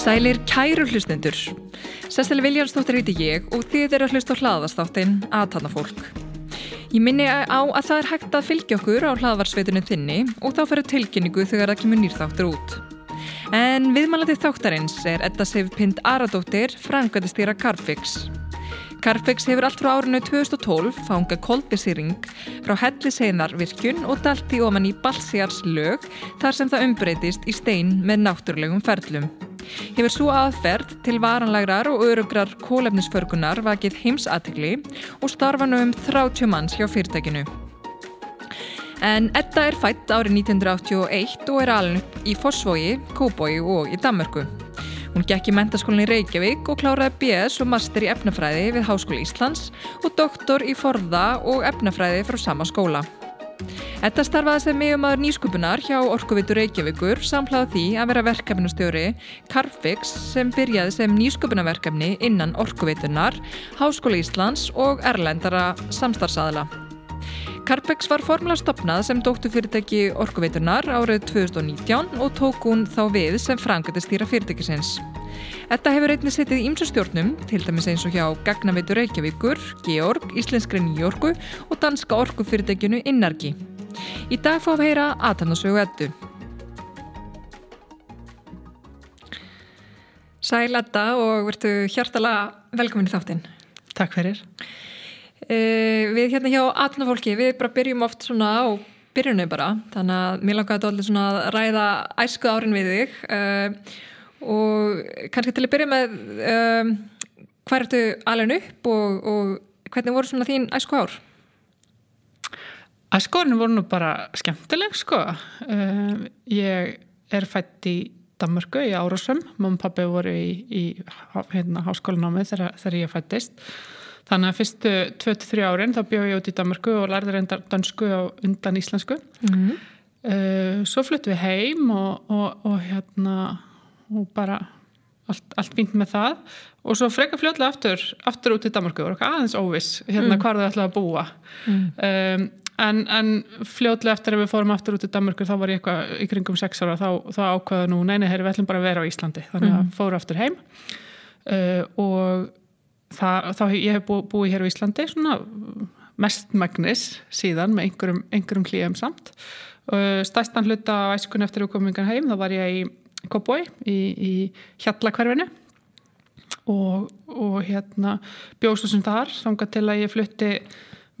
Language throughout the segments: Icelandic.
Sælir kæru hlustendur. Sessili Viljánsdóttir heiti ég og þið eru að hlusta á hlaðastáttin aðtanna fólk. Ég minni á að það er hægt að fylgja okkur á hlaðvarsveitunum þinni og þá fyrir tilkynningu þegar það kemur nýrþáttur út. En viðmælandi þáttarins er Edda Sif Pind Aradóttir, frangandistýra Carfix. Carfix hefur allt frá árinu 2012 fangað kolbisýring frá helliseinarvirkjun og dalt í ofan í Balsiars lög þar sem það umbreytist í stein með náttúrulegum ferlum. Hefur svo aðferð til varanlegrar og örugrar kólefnisförgunar vakið heimsatikli og starfa nú um 30 manns hjá fyrirtækinu. En Edda er fætt árið 1981 og er alveg í Fossvogi, Kóboi og í Danmörku. Hún gekk í mentaskólinni Reykjavík og kláraði BS og master í efnafræði við Háskóli Íslands og doktor í forða og efnafræði frá sama skóla. Þetta starfaði sem meðumadur nýskupunar hjá Orkuvitur Reykjavíkur samhlaði því að vera verkefnustjóri Carfix sem byrjaði sem nýskupunarverkefni innan Orkuvitunar, Háskóli Íslands og Erlendara samstarfsadala. Carfix var formulega stopnað sem dóttufyrirtæki Orkuvitunar árið 2019 og tók hún þá við sem frangöndistýra fyrirtækisins. Þetta hefur einnig setið í ymsustjórnum, til dæmis eins og hjá Gagnaveitur Reykjavíkur, Georg, Íslenskri Nýjorgu og danska orkufyrirtækjunu Innargi. Í dag fáum við heyra aðtannasögu ettu. Sæl Edda og verðu hjartala velkomin í þáttinn. Takk fyrir. Uh, við hérna hjá aðtannafólki, við bara byrjum oft svona á byrjunni bara, þannig að mér langaði allir svona að ræða æsku árin við þig. Uh, og kannski til að byrja með um, hvað ertu alveg upp og, og hvernig voru svona þín æsku ár? Æskuárinu voru nú bara skemmtileg sko um, ég er fætt í Danmarku í Árásum mamma og pappi voru í, í hérna, háskólanámi þegar, þegar ég fættist þannig að fyrstu 23 árin þá bjóð ég út í Danmarku og lærði reyndar dansku og undan íslensku mm -hmm. uh, svo fluttu við heim og, og, og hérna og bara allt, allt fínt með það og svo freka fljóðlega aftur, aftur út í Danmarku og aðeins óviss hérna mm. hvað þau ætlaði að búa mm. um, en, en fljóðlega eftir að við fórum aftur út í Danmarku þá var ég eitthvað í kringum sex ára þá, þá ákvaða nú, neini, við ætlum bara að vera á Íslandi þannig að mm. fóru aftur heim uh, og það, þá ég hef bú, búið hér á Íslandi svona mestmagnis síðan með einhverjum, einhverjum klíum samt uh, stæstan hluta á æskun eftir að komingan heim þá var ég í Kópói í, í Hjallakverfinu og, og hérna bjóðsum þar sanga til að ég flutti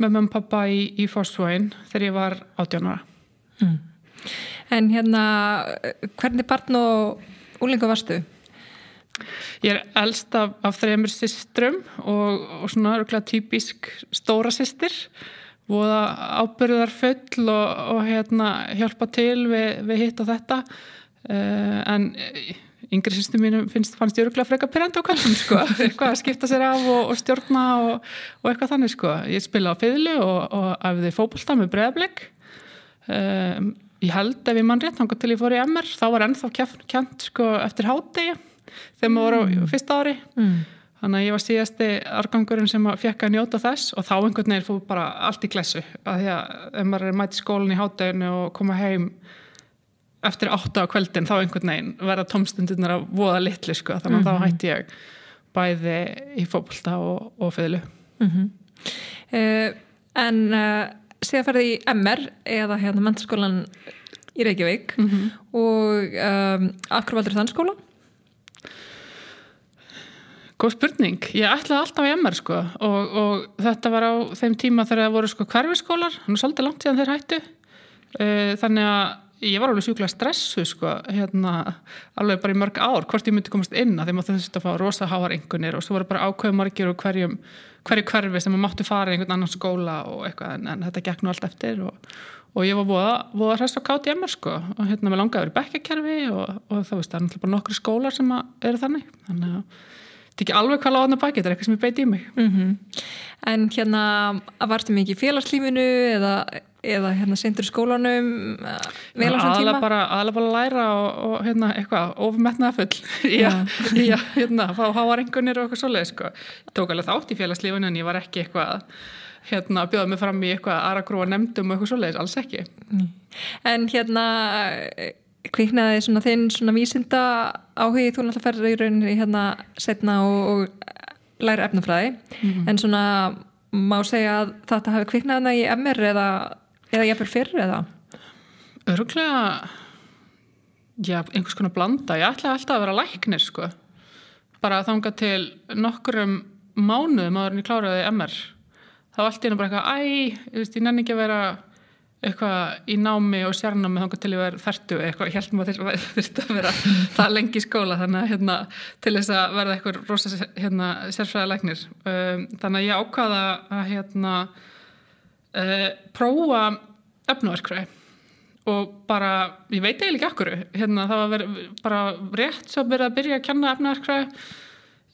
með mömmu og pappa í, í Forsvæn þegar ég var 18 ára mm. En hérna hvernig barn og úlingu varstu? Ég er eldst af, af þreymur systrum og, og svona örgulega typísk stóra systir. Og ábyrðar full og, og hérna hjálpa til við, við hitt og þetta. Uh, en yngri sýstum mínu finnst, fannst ég öruglega freka perandi á kallum sko, eitthvað að skipta sér af og, og stjórna og, og eitthvað þannig sko. Ég spila á fiðlu og, og æfiði fókbalta með bregðarbleik um, eh, ég held ef ég mann rétt þá til ég fór í MR, þá var ennþá kjent sko eftir hátegi þegar maður voru á mm. fyrsta ári mm. þannig að ég var síðasti argangurinn sem fekk að njóta þess og þá einhvern veginn fór bara allt í glessu að því að ef maður er mæti skólinn í háteginu og koma heim eftir átta á kveldin þá einhvern veginn verða tómstundunar að voða litlu sko þannig að mm -hmm. þá mhm. hætti ég bæði í fólkvölda og, og fylgu mm -hmm. uh, En uh, síðan ferði í MR eða hérna menturskólan í Reykjavík mm -hmm. og um, af hverju valdur þann skóla? Góð spurning, ég ætlaði alltaf í MR sko og, og þetta var á þeim tíma þegar það voru sko hverfiskólar, hann er svolítið langt síðan þeir hættu. Uh, þannig að ég var alveg sjúkla stressu sko, hérna, alveg bara í mörg ár hvort ég myndi komast inn að þeim að þurfti að fá rosa háar einhvernir og svo var bara ákveð margir og hverjum, hverju hverfi sem maður máttu fara í einhvern annan skóla og eitthvað en, en þetta gekk nú allt eftir og, og ég var voða, voða hræst á KTM sko, og hérna með langaði verið bekkakerfi og, og þá veist það er náttúrulega bara nokkru skólar sem eru þannig. Þannig að er ekki alveg hvað láðan að baki, þetta er eitthvað sem ég beiti í mig mm -hmm. En hérna, varstu mikið í félagslífinu eða eða hérna sendur skólanum uh, vel á þessum tíma? bara, aðalega bara að læra og, og hérna, eitthvað, ofmetnaða full já, já, hérna, fá háarengunir og eitthvað svoleið, sko. Tók alveg þátt í félagslífun en ég var ekki eitthvað hérna, að bjóða mig fram í eitthvað aðra grúa nefndum og eitthvað svoleiðis, alls ekki En hérna eh, kviknaði svona þinn svona vísinda áhugi, þú náttúrulega ferður í rauninni hérna setna og, og læra efnafræði, en svona má segja að þetta hafi kviknaði hana í MR eða, eða jafnvel fyrr eða? Öruglega, já, einhvers konar blanda. Ég ætlaði alltaf að vera læknir, sko. Bara þanga til nokkurum mánuðum áður en ég kláraði MR. Það var allt í hennu bara eitthvað, æ, ég veist, ég nenni ekki að vera eitthvað í námi og sérnámi þanga til ég verið færtu eitthvað, ég held maður að þurfti að vera það lengi í skóla þannig að hérna, til þess að verða eitthvað rosa hérna, sérfræða læknir. Um, þannig að ég ákvaða að hérna, uh, prófa efnaverkfræði og bara, ég veit eiginlega ekki akkur hérna, það var verið, bara rétt svo verið að byrja að kenna efnaverkfræði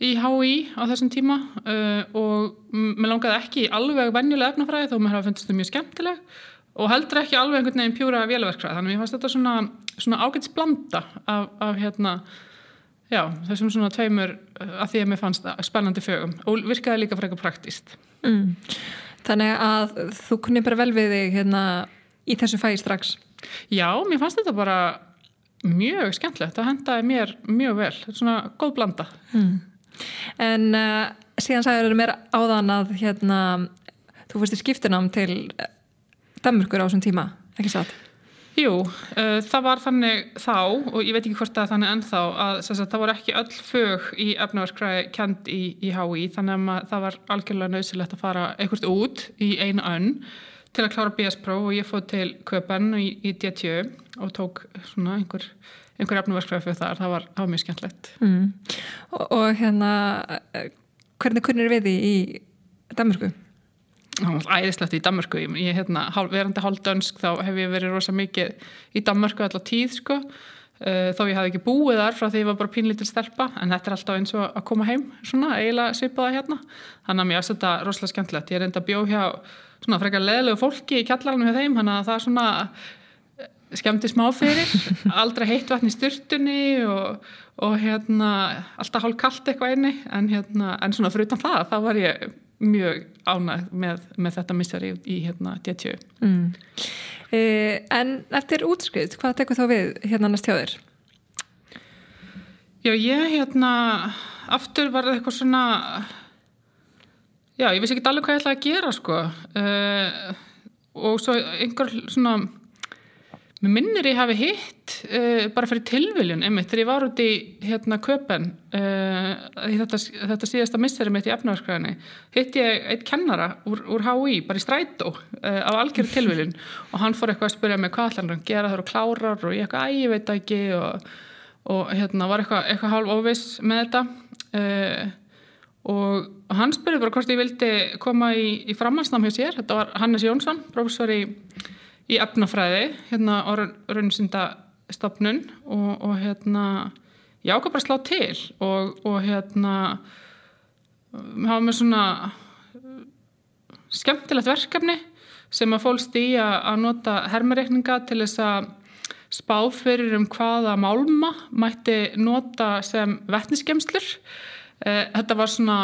í HÍ á þessum tíma uh, og mér langaði ekki alveg venjulega efnafræði þó mér hafa fundist það mjög skemmtileg og heldur ekki alveg einhvern veginn pjúra vélverkfræði þannig að ég fannst þetta svona, svona ágæts blanda af, af hérna já, þessum svona tveimur uh, að því að mér fannst spennandi fögum og virkaði líka frekar praktíst Mm. Þannig að þú kunni bara vel við þig hérna í þessu fæði strax. Já, mér fannst þetta bara mjög skemmtilegt, það hendaði mér mjög vel, þetta er svona góð blanda Mm. En uh, síðan sagður mér áðan að hérna, þú fyrst í skiptunám til Danmörkur á þessum tíma, ekki satt? Jú, uh, það var þannig þá og ég veit ekki hvort það er þannig ennþá að sagt, það voru ekki öll fög í efnaverkræði kend í, í HÍ þannig að það var algjörlega nöðsilegt að fara eitthvað út í einu önn til að klára BS-próf og ég fóð til Köpen í, í DTU og tók svona einhver, einhver efnaverkræði fyrir þar, það var, það var mjög skemmtlegt. Mm. Og, og hérna, eh, hvernig kunnir við því í Danmörku? Æðislegt í Danmörku, ég, ég hérna, verandi hálfdönsk þá hef ég verið rosa mikið í Danmörku allar tíð sko, uh, þó ég hafði ekki búið þar frá því ég var bara pínlítil stelpa, en þetta er alltaf eins og að koma heim, svona, eiginlega svipaða hérna, þannig að mér er þetta rosalega skemmtilegt, ég er enda að bjó hjá svona frekar leðilegu fólki í kjallarinn með þeim, þannig að það er svona eh, skemmti smá fyrir, aldrei heitt vatn í styrtunni og, og hérna, alltaf hálf kallt eitthvað einni, en hérna, en svona fyrir utan það, þá var ég mjög ánægð með, með þetta missari í hérna DTU. Mm. Eh, en eftir útskrift, hvað tekur þá við hérna næst hjá þér? Já, ég hérna, aftur var það eitthvað svona, já, ég vissi ekki alveg hvað ég ætlaði að gera, sko. Uh, og svo einhver svona, mér minnir ég hafi hitt uh, bara fyrir tilviljun, einmitt, þegar ég var út í hérna köpen, uh, þetta, þetta síðasta misseri mitt í efnaverskræðinni, hitt ég eitt kennara úr, úr HÍ, bara í strætó, uh, á algjörðu tilviljun. Og hann fór eitthvað að spyrja mig hvað ætlar hann að gera? Þar og klárar og ég eitthvað, æ, ég veit ekki. Og og hérna var eitthvað, eitthvað hálf óviss með þetta. Og hann spurði bara hvort ég vildi koma í, í framhansnám hjá sér. Þetta var Hannes Jónsson, professor í, í efnafræði hérna á raunsyndastofnun og, og hérna ég ákvað bara að slá til og, og hérna hafa með svona skemmtilegt verkefni sem að fólst í að, nota hermareikninga til þess að spá fyrir um hvaða málma mætti nota sem vettniskemslur. Þetta var svona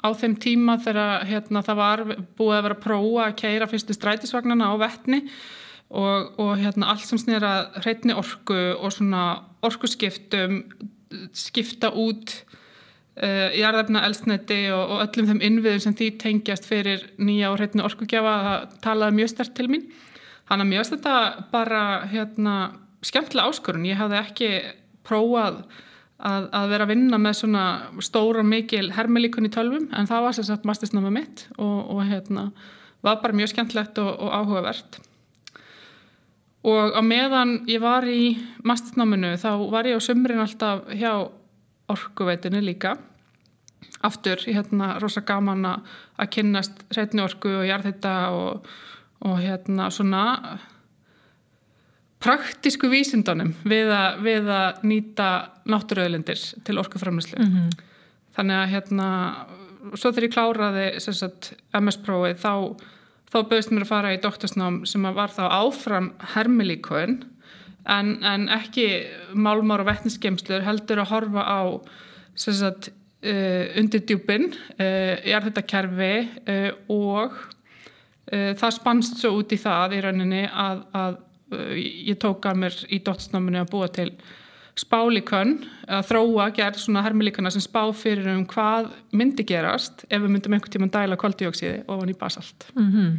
á þeim tíma þegar hérna, það var búið að vera að prófa að keira fyrstu strætisvagnana á vettni og, og hérna, allt sem snýra hreitni orku og svona orkuskiptum skipta út uh, jarðarna elsneti og, og öllum þeim innviðum sem því tengjast fyrir nýja og hreitni orkugjafa það talaði mjög stert til mín. Þannig að mér finnst þetta bara hérna, skemmtilega áskorun. Ég hafði ekki prófað að, að vera að vinna með svona stóra mikil hermelíkun í tölvum en það var sem sagt mastersnáma mitt og, og hérna, var bara mjög skemmtilegt og, og áhugavert. Og á meðan ég var í mastersnáminu þá var ég á sömrin alltaf hjá orkuveitinu líka. Aftur, hérna, rosa gaman að kynnast hreitni orku og jarðhita og og hérna svona praktísku vísindunum við að, við að nýta náttúruauðlindir til orkuframlýslu. Mm -hmm. Þannig að hérna, svo þegar ég kláraði sagt, MS-prófið þá, þá bauðist mér að fara í doktorsnám sem var þá áfram hermilíkun en, en ekki málmár og vettniskemslur heldur að horfa á sagt, uh, undir djúpin uh, jarðhættakerfi uh, og uh, það spannst svo út í það í rauninni að, að ég tók að mér í doktorsnáminu að búa til spálíkön að þróa gerð svona hermilíkana sem spá fyrir um hvað myndi gerast ef við myndum einhvern tíma dæla kvaldjóksiði ofan í basalt. Mm -hmm.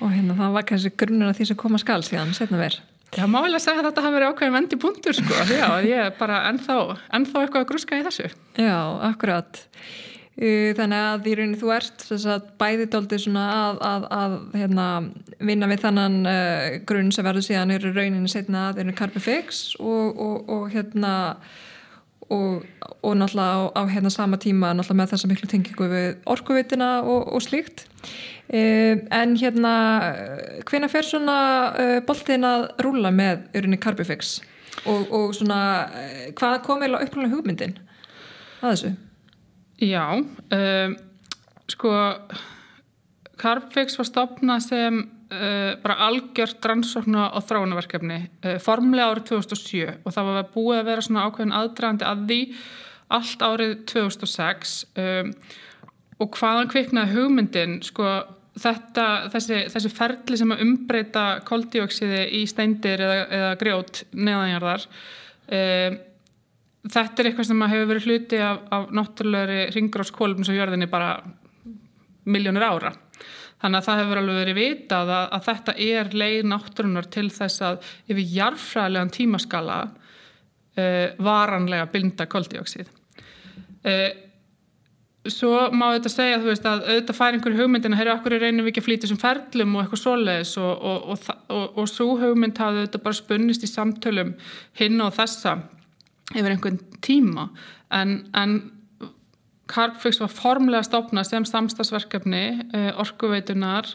Og hérna það var kannski grunnur af því sem koma skal síðan, setna verð. Já, má vel að segja að þetta hafi verið ákveðin vendi punktur sko, já, ég er bara ennþá, ennþá eitthvað að gruska í þessu. Já, akkurat. Þannig að í rauninni þú ert bæði doldið að, að, að hérna, vinna við þannan uh, grunn sem verður síðan eru rauninni setna að eru Carbifix og, og, og hérna og, og náttúrulega á, á hérna sama tíma náttúrulega með þessa miklu tengingu við orkuvitina og slíkt uh, en hérna hvena fer svona uh, boltin að rúla með rauninni Carbifix og svona hvað kom eða upplunlega hugmyndin að þessu? Já, um, sko Carbfix var stopnað sem uh, bara algjört rannsókna og þráunaverkefni uh, formlega árið 2007 og það var búið að vera svona ákveðin aðdragandi að því allt árið 2006 um, og hvaðan kviknaði hugmyndin sko þetta, þessi, þessi ferli sem að umbreyta koldíóksiði í steindir eða, eða grjót neðanjarðar um, þetta er eitthvað sem hefur verið hluti af, af náttúrulegri ringráskólum sem jörðinni bara miljónir ára. Þannig að það hefur alveg verið vitað að, að þetta er leið náttúrunar til þess að yfir jarfræðilegan tímaskala uh, varanlega binda koldioksið. Uh, svo má þetta segja veist, að auðvitað fær einhver hugmyndin að okkur er reynum ekki að flýta sem ferlum og eitthvað svoleiðis og, og, og, og svo hugmynd hafði þetta bara spunnist í samtölum hinn og þessa yfir einhvern tíma. En, en Carbfix var formlega stopnað sem samstagsverkefni uh, orkuveitunar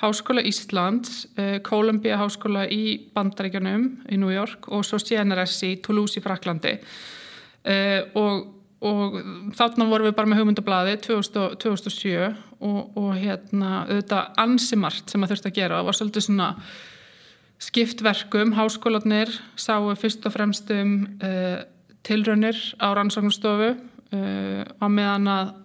Háskóla Íslands, uh, Columbia Háskóla í Bandaríkjanum í New York og svo CNRS í Toulouse í Fraklandi uh, og, og þarna vorum við bara með hugmyndablaði 2007 og, og hérna auðvitað ansimart sem að þurfti að gera. Og var svolítið svona skiptverkum, háskólanir sáu fyrst og fremst um tilraunir á rannsóknarstofu uh, á meðan að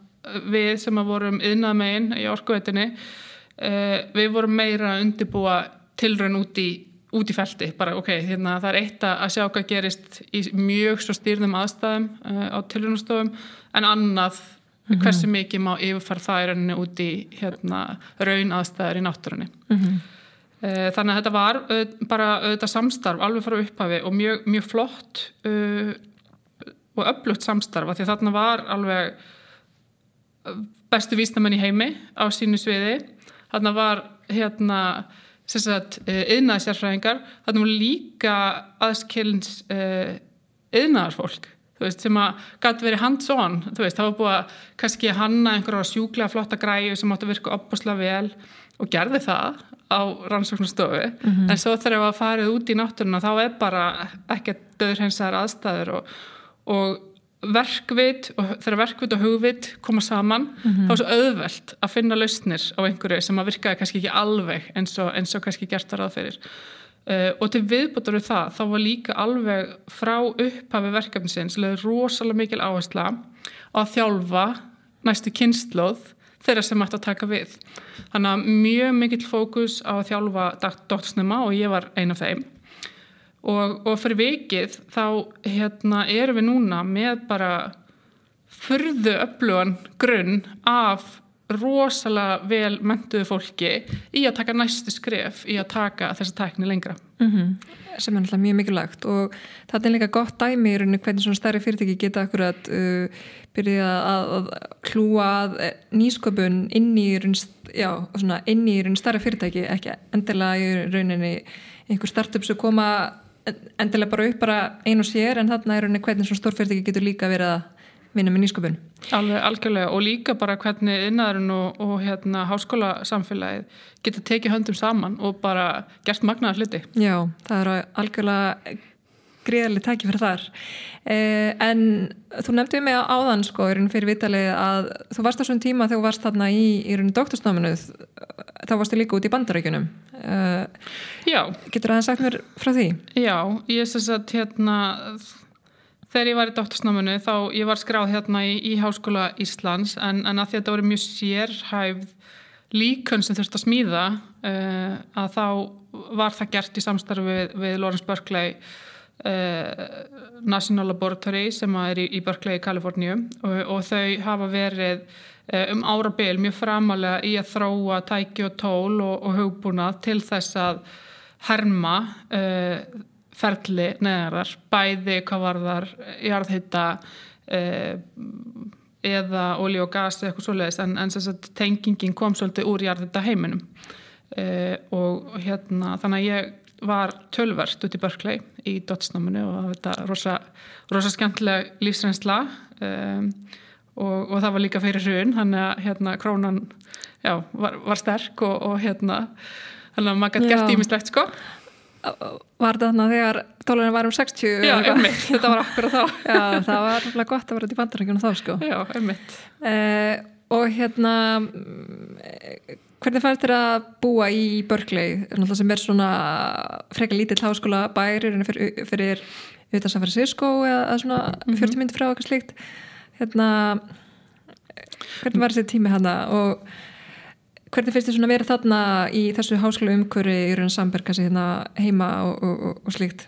við sem að vorum yðnað megin í orkuveitinni uh, við vorum meira að undibúa tilraun út í, út í felti bara ok, hérna, það er eitt að sjá hvað gerist í mjög svo stýrðum aðstæðum uh, á tilraunastofum en annað mm -hmm. hversu mikið má yfirfara það í rauninni út í hérna, raun aðstæður í náttúrunni mm -hmm. Þannig að þetta var bara auðvitað samstarf alveg frá upphafi og mjög, mjög flott uh, og öflugt samstarfa því þarna var alveg bestu vísnamenn í heimi á sínu sviði. Þarna var hérna yðnaði eh, sérfræðingar þarna voru líka aðskilns yðnaðarfólk uh, sem að gæti verið hands-on það var búið að kannski hanna einhverja sjúklega flotta græu sem átti að virka opbúslega vel og gerði það á rannsóknarstofu. Mm -hmm. en svo þegar það var farið út í náttúruna þá er bara ekkert döðrhensar aðstæður og og verkvit og þegar verkvit og hugvit koma saman mm -hmm. þá er svo auðvelt að finna lausnir á einhverju sem að virkaði kannski ekki alveg eins og, eins og kannski gert að ráðferir uh, eh, og til viðbútur við það þá var líka alveg frá upphafi verkefnisins rosalega mikil áhersla að þjálfa næstu kynnslóð þeirra sem ætti að taka við. Þannig að mjög mikill fókus á að þjálfa doktorsnema og ég var ein af þeim og, og fyrir vikið þá hérna, erum við núna með bara fyrðu öflugan grunn af rosalega vel mentuðu fólki í að taka næstu skref í að taka þessa tækni lengra mm -hmm. sem er náttúrulega mjög mikilvægt og það er líka gott dæmi í rauninu hvernig svona stærri fyrirtæki geta akkurat uh, byrja að, að hlúa að nýsköpun inn í raun stærri fyrirtæki ekki endilega í rauninni einhver startup sem koma endilega bara upp bara einu sér en þarna er hvernig svona stórfyrirtæki getur líka verið að vinna með nýsköpun. Alveg, algjörlega og líka bara hvernig innæðurinn og, og hérna háskóla samfélagið getur tekið höndum saman og bara gert magnaðar hluti. Já, það eru algjörlega gríðarlega tæki fyrir þar. Eh, en þú nefndi mig á áðan sko fyrir vitalið að þú varst á svona tíma þegar þú varst þarna í, í rauninu doktorsnáminuð þá varstu líka út í bandarækjunum uh, Já, getur það sagt mér frá því? já, ég syns að hérna þegar ég var í doktorsnáminu þá ég var skráð hérna í, í Háskóla Íslands en, en að þetta voru mjög sérhæfð líkun sem þurfti að smíða uh, að þá var það gert í samstarfi við, við Lawrence Berkeley uh, National Laboratory sem er í, í Berkeley í Kaliforníu og, og þau hafa verið uh, um árabil mjög framalega í að þróa tæki og tól og, og hugbúnað til þess að herma ferli neðarar, bæði hvað var þar jarðhitta eða olí og gas eða eitthvað svoleiðis en, en tengingin kom svolítið úr jarðhitta heiminum og hérna þannig að ég var tölvert út í Berkeley í dotsnáminu og þetta rosa, rosa skemmtilega lífsreynsla um, og, og það var líka fyrir hrun þannig að hérna krónan já, var, var sterk og, og hérna þannig að maður gæti gert ímislegt sko. Var þetta þannig að þegar dólarinn var um 60? Já, þetta var okkur og þá. Já, það var alveg gott að vera í bandarækjunum þá sko. Já, einmitt. Eh, Og hérna hvernig fannst þér að búa í Berkeley? Sem er svona frekar lítill háskóla bæri fyrir, fyrir utan San Francisco eða svona mm -hmm. 40 myndi frá eitthvað slíkt? Hérna hvernig var þessi tími hana og hvernig finnst þér svona verið þarna í þessu háskóla umkvöri í raun samberg hérna, heima og, og, og slíkt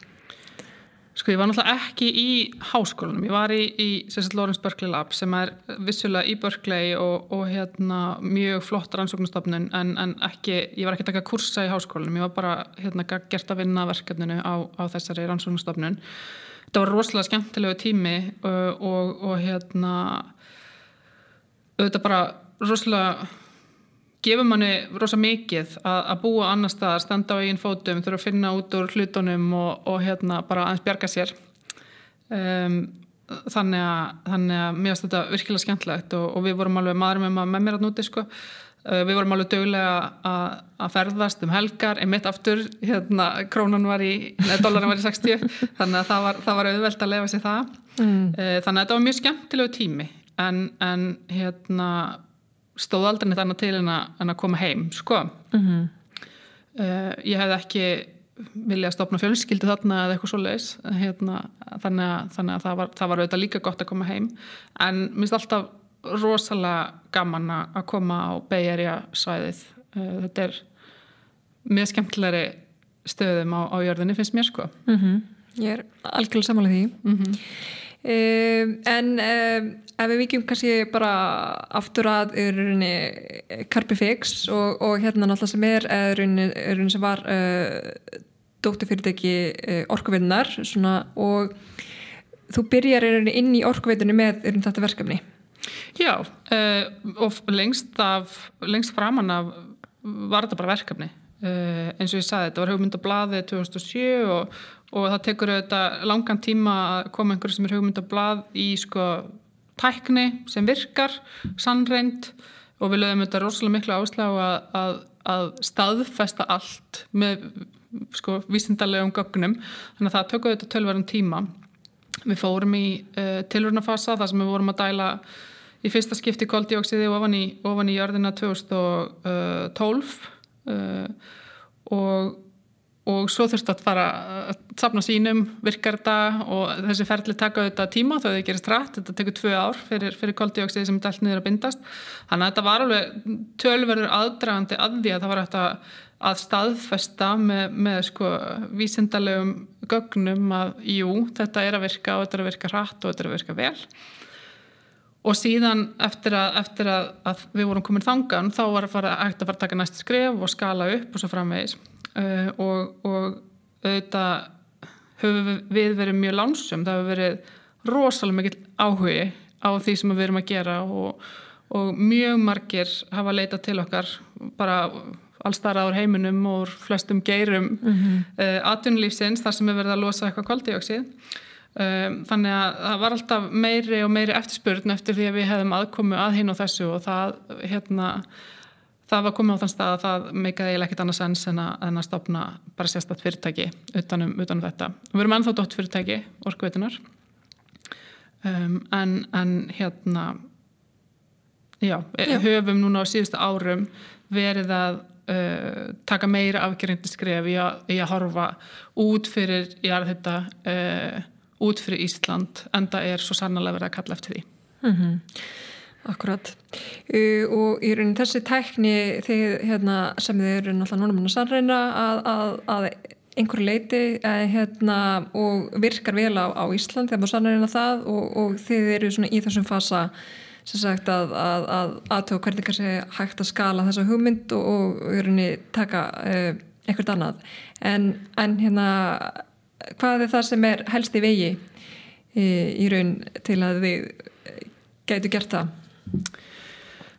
Sko ég var náttúrulega ekki í háskólanum, ég var í, í Lawrence Berkeley Lab sem er vissulega í Berkeley og, og hérna, mjög flott rannsóknustofnun en, en ekki, ég var ekki að taka kursa í háskólanum, ég var bara hérna, gert að vinna verkefninu á, á þessari rannsóknustofnun. Þetta var rosalega skemmtilegu tími og, og, og hérna, auðvitað bara rosalega gefur manni rosa mikið að, að búa annar staðar, standa á eigin fótum þurfa að finna út úr hlutunum og, og hérna bara aðeins bjarga sér. Um, þannig að þannig að mér finnst þetta virkilega skemmtlegt og, og við vorum alveg maður með maður með mér að núti sko. Uh, við vorum alveg dögulega að, að ferðast um helgar, einmitt aftur hérna, krónan var í, neða dólarin var í 60 þannig að það var, það var auðvelt að lefa sér það. Mm. uh, þannig að þetta var mjög skemmtilegu tími en, en hérna stóð aldrei neitt annað til en að, en að koma heim sko mm -hmm. uh, ég hef ekki vilja að stopna fjölskyldu þarna eða eitthvað svo leiðis hérna, þannig, þannig að það var, það var auðvitað líka gott að koma heim en mér finnst alltaf rosalega gaman að koma á Beijerja svæðið uh, þetta er mjög skemmtilegri stöðum á, á jörðinni finnst mér sko mm -hmm. Ég er algjörlega samanlega því mm -hmm. Um, en um, ef við vikjum kannski bara aftur að Carpifix og, og hérna náttúrulega sem er rauninni sem var uh, dótturfyrirtæki uh, orkuvinnar og þú byrjar inn í orkuvinninu með þetta verkefni. Já uh, og lengst, af, lengst framann af var þetta bara verkefni. Eins og ég sagði þetta var hugmyndablaðið 2007 og og það tekur auðvitað langan tíma að koma einhverju sem er hugmyndablað í sko tækni sem virkar, sannreind og við lögum auðvitað rosalega miklu áslá að, að, að staðfesta allt með sko vísindarlegum gögnum. Þannig að það tökur auðvitað tölverðan tíma. Við fórum í uh, tilvörnafasa þar sem við vorum að dæla í fyrsta skipti koldioksiði ofan í, ofan í jörðina 2012 uh, og og svo þurftu að fara að sapna sínum, virkar þetta og þessi ferli taka þetta tíma þó að það gerist rætt, þetta tekur tvö ár fyrir, fyrir koldioksið sem er allt niður að bindast. Þannig að þetta var alveg tölverður aðdragandi að því að það var eftir að staðfesta með, með sko vísindarlegum gögnum að jú, þetta er að virka og þetta er að virka rætt og þetta er að virka vel. Og síðan eftir að, eftir að, að við vorum komin þangan þá var að fara að, að fara að taka næst skref og skala upp og svo framvegis uh, og, og auðvitað höfum við verið mjög lánsum, það hefur verið rosalega mikill áhugi á því sem við erum að gera og, og mjög margir hafa leitað til okkar bara allstarað á heiminum og flestum geirum mm -hmm. uh, atvinnulífsins þar sem við verðum að losa eitthvað kvaldíóksið um, þannig að það var alltaf meiri og meiri eftirspurn eftir því að við hefðum aðkomu að hinn og þessu og það hérna það var komið á þann stað að það meikaði eiginlega ekkit annars enns en að, en að stopna bara sérstatt fyrirtæki utanum, utanum þetta. Við erum ennþá dótt fyrirtæki, orkuveitunar um, en, en hérna já, já, höfum núna á síðustu árum verið að uh, taka meira afgerindi skref í að, í að horfa út fyrir, þetta, uh, út fyrir Ísland en það er svo sannlega verið að kalla eftir því. Mm -hmm. Akkurat uh, og í raunin þessi tækni þegar hérna, sem þið eru náttúrulega núna mann að sannreina að, að, að einhverju leiti uh, hérna, og virkar vel á, á Ísland þegar maður sannreina það og, og þið eru í þessum fasa sem sagt að aðtöku hvernig kannski hægt að skala þessa hugmynd og, og í rauninni taka uh, einhvert annað en, en hérna hvað er það sem er helst í vegi í, í raun til að þið gætu gert það?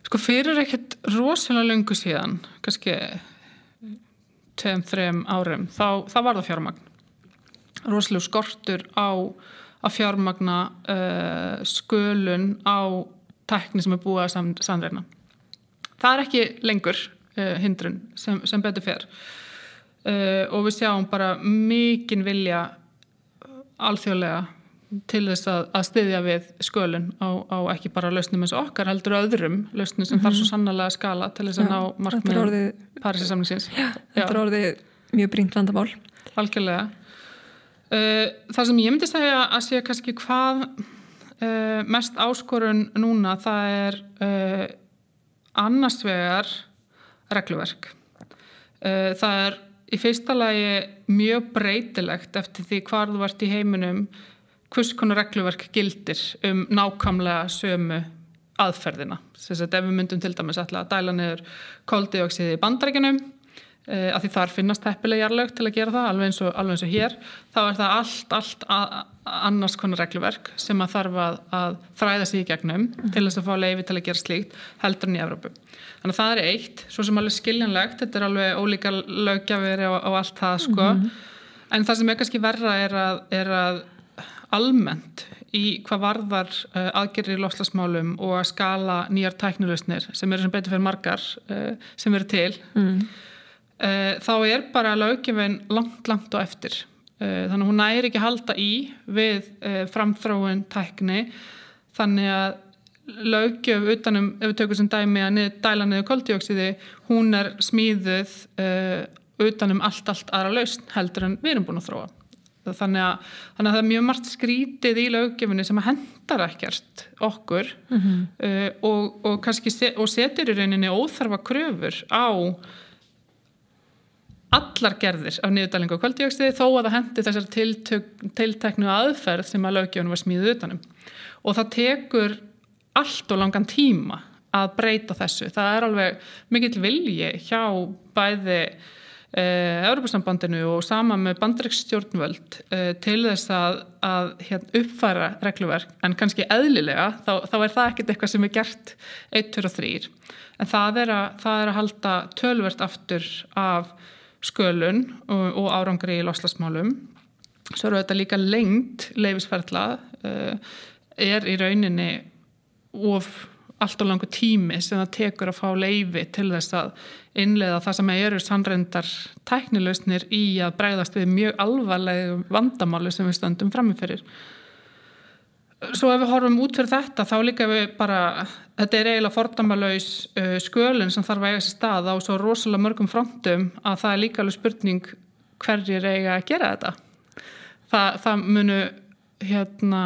Sko fyrir ekkert rosalega lungu síðan, kannski tveim, þreim árum, þá, þá var það fjármagn. Rosalega skortur á að fjármagna uh, skölun á tekni sem er búið að sam, samreina. Það er ekki lengur uh, hindrun sem, sem betur fer uh, og við sjáum bara mikinn vilja alþjóðlega til þess að, að styðja við skölun á, á ekki bara lausnum eins og okkar heldur öðrum lausnum sem mm -hmm. þarf svo mhm. sannlega skala til þess að Já, ná markmiðum Parísasamlingsins Þetta er orðið mjög brínt vandamál Algjörlega uh, Það sem ég myndi segja að sé kannski hvað uh, mest áskorun núna það er uh, annarsvegar regluverk Það er í fyrsta lagi mjög breytilegt eftir því hvar þú ert í heiminum hvers konar regluverk gildir um nákvæmlega sömu aðferðina. Þess að ef við myndum til dæmis að dæla niður kóldioksiði í bandarækjunum e, að því þar finnast heppileg jarlög til að gera það alveg eins og, alveg eins og hér þá er það allt, allt að, annars konar regluverk sem að þarf að, að þræða sig í gegnum mm. til þess að fá leifi til að gera slíkt heldur en í Evrópu. Þannig að það er eitt svo sem alveg skiljanlegt, þetta er alveg ólíka lögjafir á, á allt það sko mm. en það sem er kannski verra er að, er að almennt í hvað varðar uh, aðgerri í loslasmálum og að skala nýjar tæknuleusnir sem eru sem betur fyrir margar uh, sem eru til mm. uh, þá er bara lögjöfin langt, langt og eftir. Þannig að hún næri ekki halda í við framþróun tækni. Þannig að lögjöf utanum, ef við tökum sem dæmi að niður, dæla niður koldjóksiði hún er smíðuð utanum allt, allt aðra lausn heldur en við erum búin að þróa þannig að, þannig að það er mjög margt skrítið í löggefinni sem að hendar ekkert okkur mm -hmm. uh, og, og kannski se, og setur í rauninni óþarfa kröfur á allar gerðir af niðurdælingu og kvöldjóksiði þó að það hendi þessar tilteknu aðferð sem að löggefinu var smíðuð utanum og það tekur allt og langan tíma að breyta þessu. Það er alveg mikill vilji hjá bæði Eh, Europasambandinu og sama með bandriksstjórnvöld eh, til þess að, að hérna, uppfæra regluverk. En kannski eðlilega þá, þá er það ekkert eitthvað sem er gert 1, 2 og 3 en það er að, það er að halda tölvert aftur af skölun og, og árangri í loslasmálum svo eru þetta líka lengt leifisferðla eh, er í rauninni of allt og langu tími sem það tekur að fá leifi til þess að innlega það sem eru sannrendar tæknilausnir í að bregðast við mjög alvarlegu vandamáli sem við stöndum framifyrir. Svo ef við horfum út fyrir þetta þá líka við bara, þetta er eiginlega fordamalaus uh, skölinn sem þarf að eiga sér stað á svo rosalega mörgum frontum að það er líka alveg spurning hverjir eiga að gera þetta. Það, það munu hérna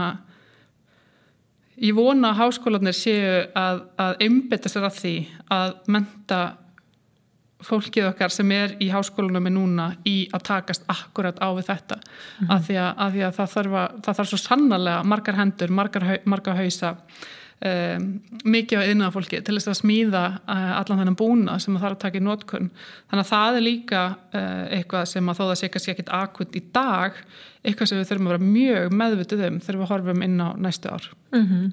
Ég vona að háskólanir séu að, að einbetta sér að því að menta fólkið okkar sem er í háskólanum með núna í að takast akkurat á við þetta mm -hmm. að, því að, að því að það þarf, að, það þarf svo sannarlega margar hendur, margar, margar hausa um, mikið á yðnaða fólki til þess að smíða uh, allan þennan búna sem það þarf að taka í nótkunn þannig að það er líka uh, eitthvað sem að þó það sé kannski ekkit akut í dag eitthvað sem við þurfum að vera mjög meðvitið um þegar við horfum inn á næstu ár mm -hmm.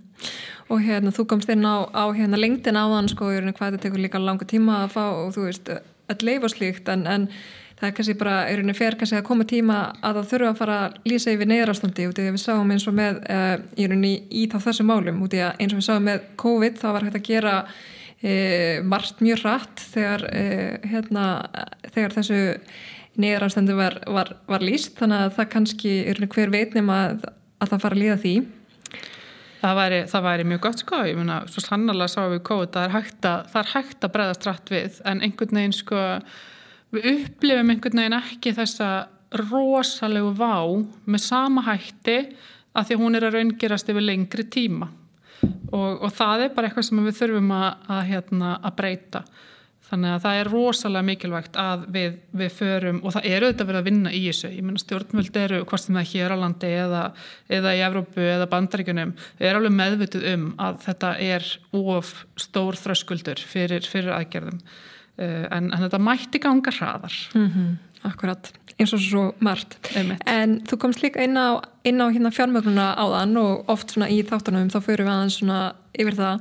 Og hérna þú komst inn á, á hérna lengtin á þann sko, hvað þetta tekur líka langa tíma að fá og þú veist, að leifa slíkt en, en það er kannski bara, er henni fer kannski að koma tíma að það þurfa að fara að lýsa yfir neyðarastandi út í að við sáum eins og með uh, í, í, í þá þessu málum út í að eins og við sáum með COVID þá var hægt að gera uh, margt mjög rætt þegar, uh, hérna, þegar þessu neyðarafstandi var, var, var líst þannig að það kannski er hver veitnum að, að það fara að líða því. Það væri, það væri mjög gott sko, ég meina, svo sannarlega sáum við hægt að, það er hægt að bregðast rætt við, en einhvern veginn sko, við upplifum einhvern veginn ekki þessa rosalegu vá með sama hætti að því að hún er að raungerast yfir lengri tíma og, og það er bara eitthvað sem við þurfum að, að, hérna, að breyta. Þannig að það er rosalega mikilvægt að við, við förum og það eru auðvitað verið að vinna í þessu. Ég menna stjórnvöld eru, hvort sem það er hér á landi eða, eða í Evrópu eða bandaríkunum, er alveg meðvituð um að þetta er of stór þröskuldur fyrir, fyrir aðgerðum. Uh, en, en þetta mætti ganga hraðar. Mm -hmm, akkurat, eins og svo margt. Einmitt. En þú komst líka inn á, inn á hérna fjármögnuna áðan og oft svona í þáttunum þá fyrir við aðeins svona yfir það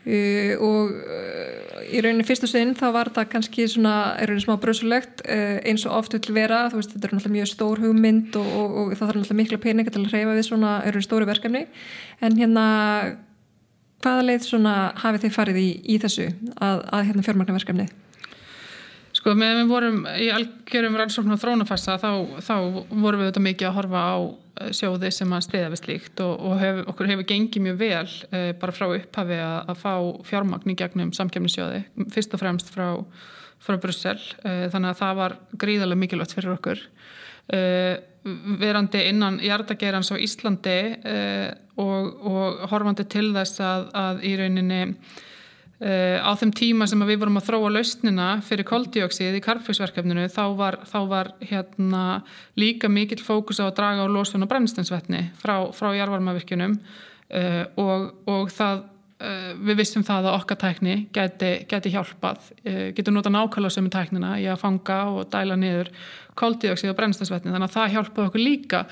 Uh, og uh, í rauninni fyrstu sinn þá var það kannski svona er rauninni smá bröðsulegt uh, eins og oft vil vera, þú veist þetta er náttúrulega mjög stór hugmynd og, og, og það þarf náttúrulega mikla peninga til að hreyfa við svona er rauninni stóru verkefni en hérna hvaða leið svona hafið þið farið í, í þessu að, að hérna fjármagnaverkefni? Sko með við vorum í algjörum rannsókn og þrónafæssa þá, þá vorum við þetta mikið að horfa á eh, sjóði sem að stiða við slíkt og, og hef, okkur hefur gengið mjög vel e, bara frá upphafi að, að fá fjármagn í gegnum samkjöfnisjóði, fyrst og fremst frá, frá Brussel e, þannig að það var gríðarlega mikilvægt fyrir okkur e, verandi innan hjartagerans á Íslandi og, og horfandi til þess að, að í rauninni Uh, á þeim tíma sem við vorum að þróa lausnina fyrir koldioksið í karfljóksverkefninu þá var, þá var hérna, líka mikill fókus á að draga á losun og brennstensvetni frá, frá jarvarmavirkjunum uh, og, og það, við vissum það að okkar tækni geti, geti hjálpað. Getur nota nákvæmlega sömu tæknina í að fanga og dæla niður koldioksið og brennstensvetni þannig að það hjálpaði okkur líka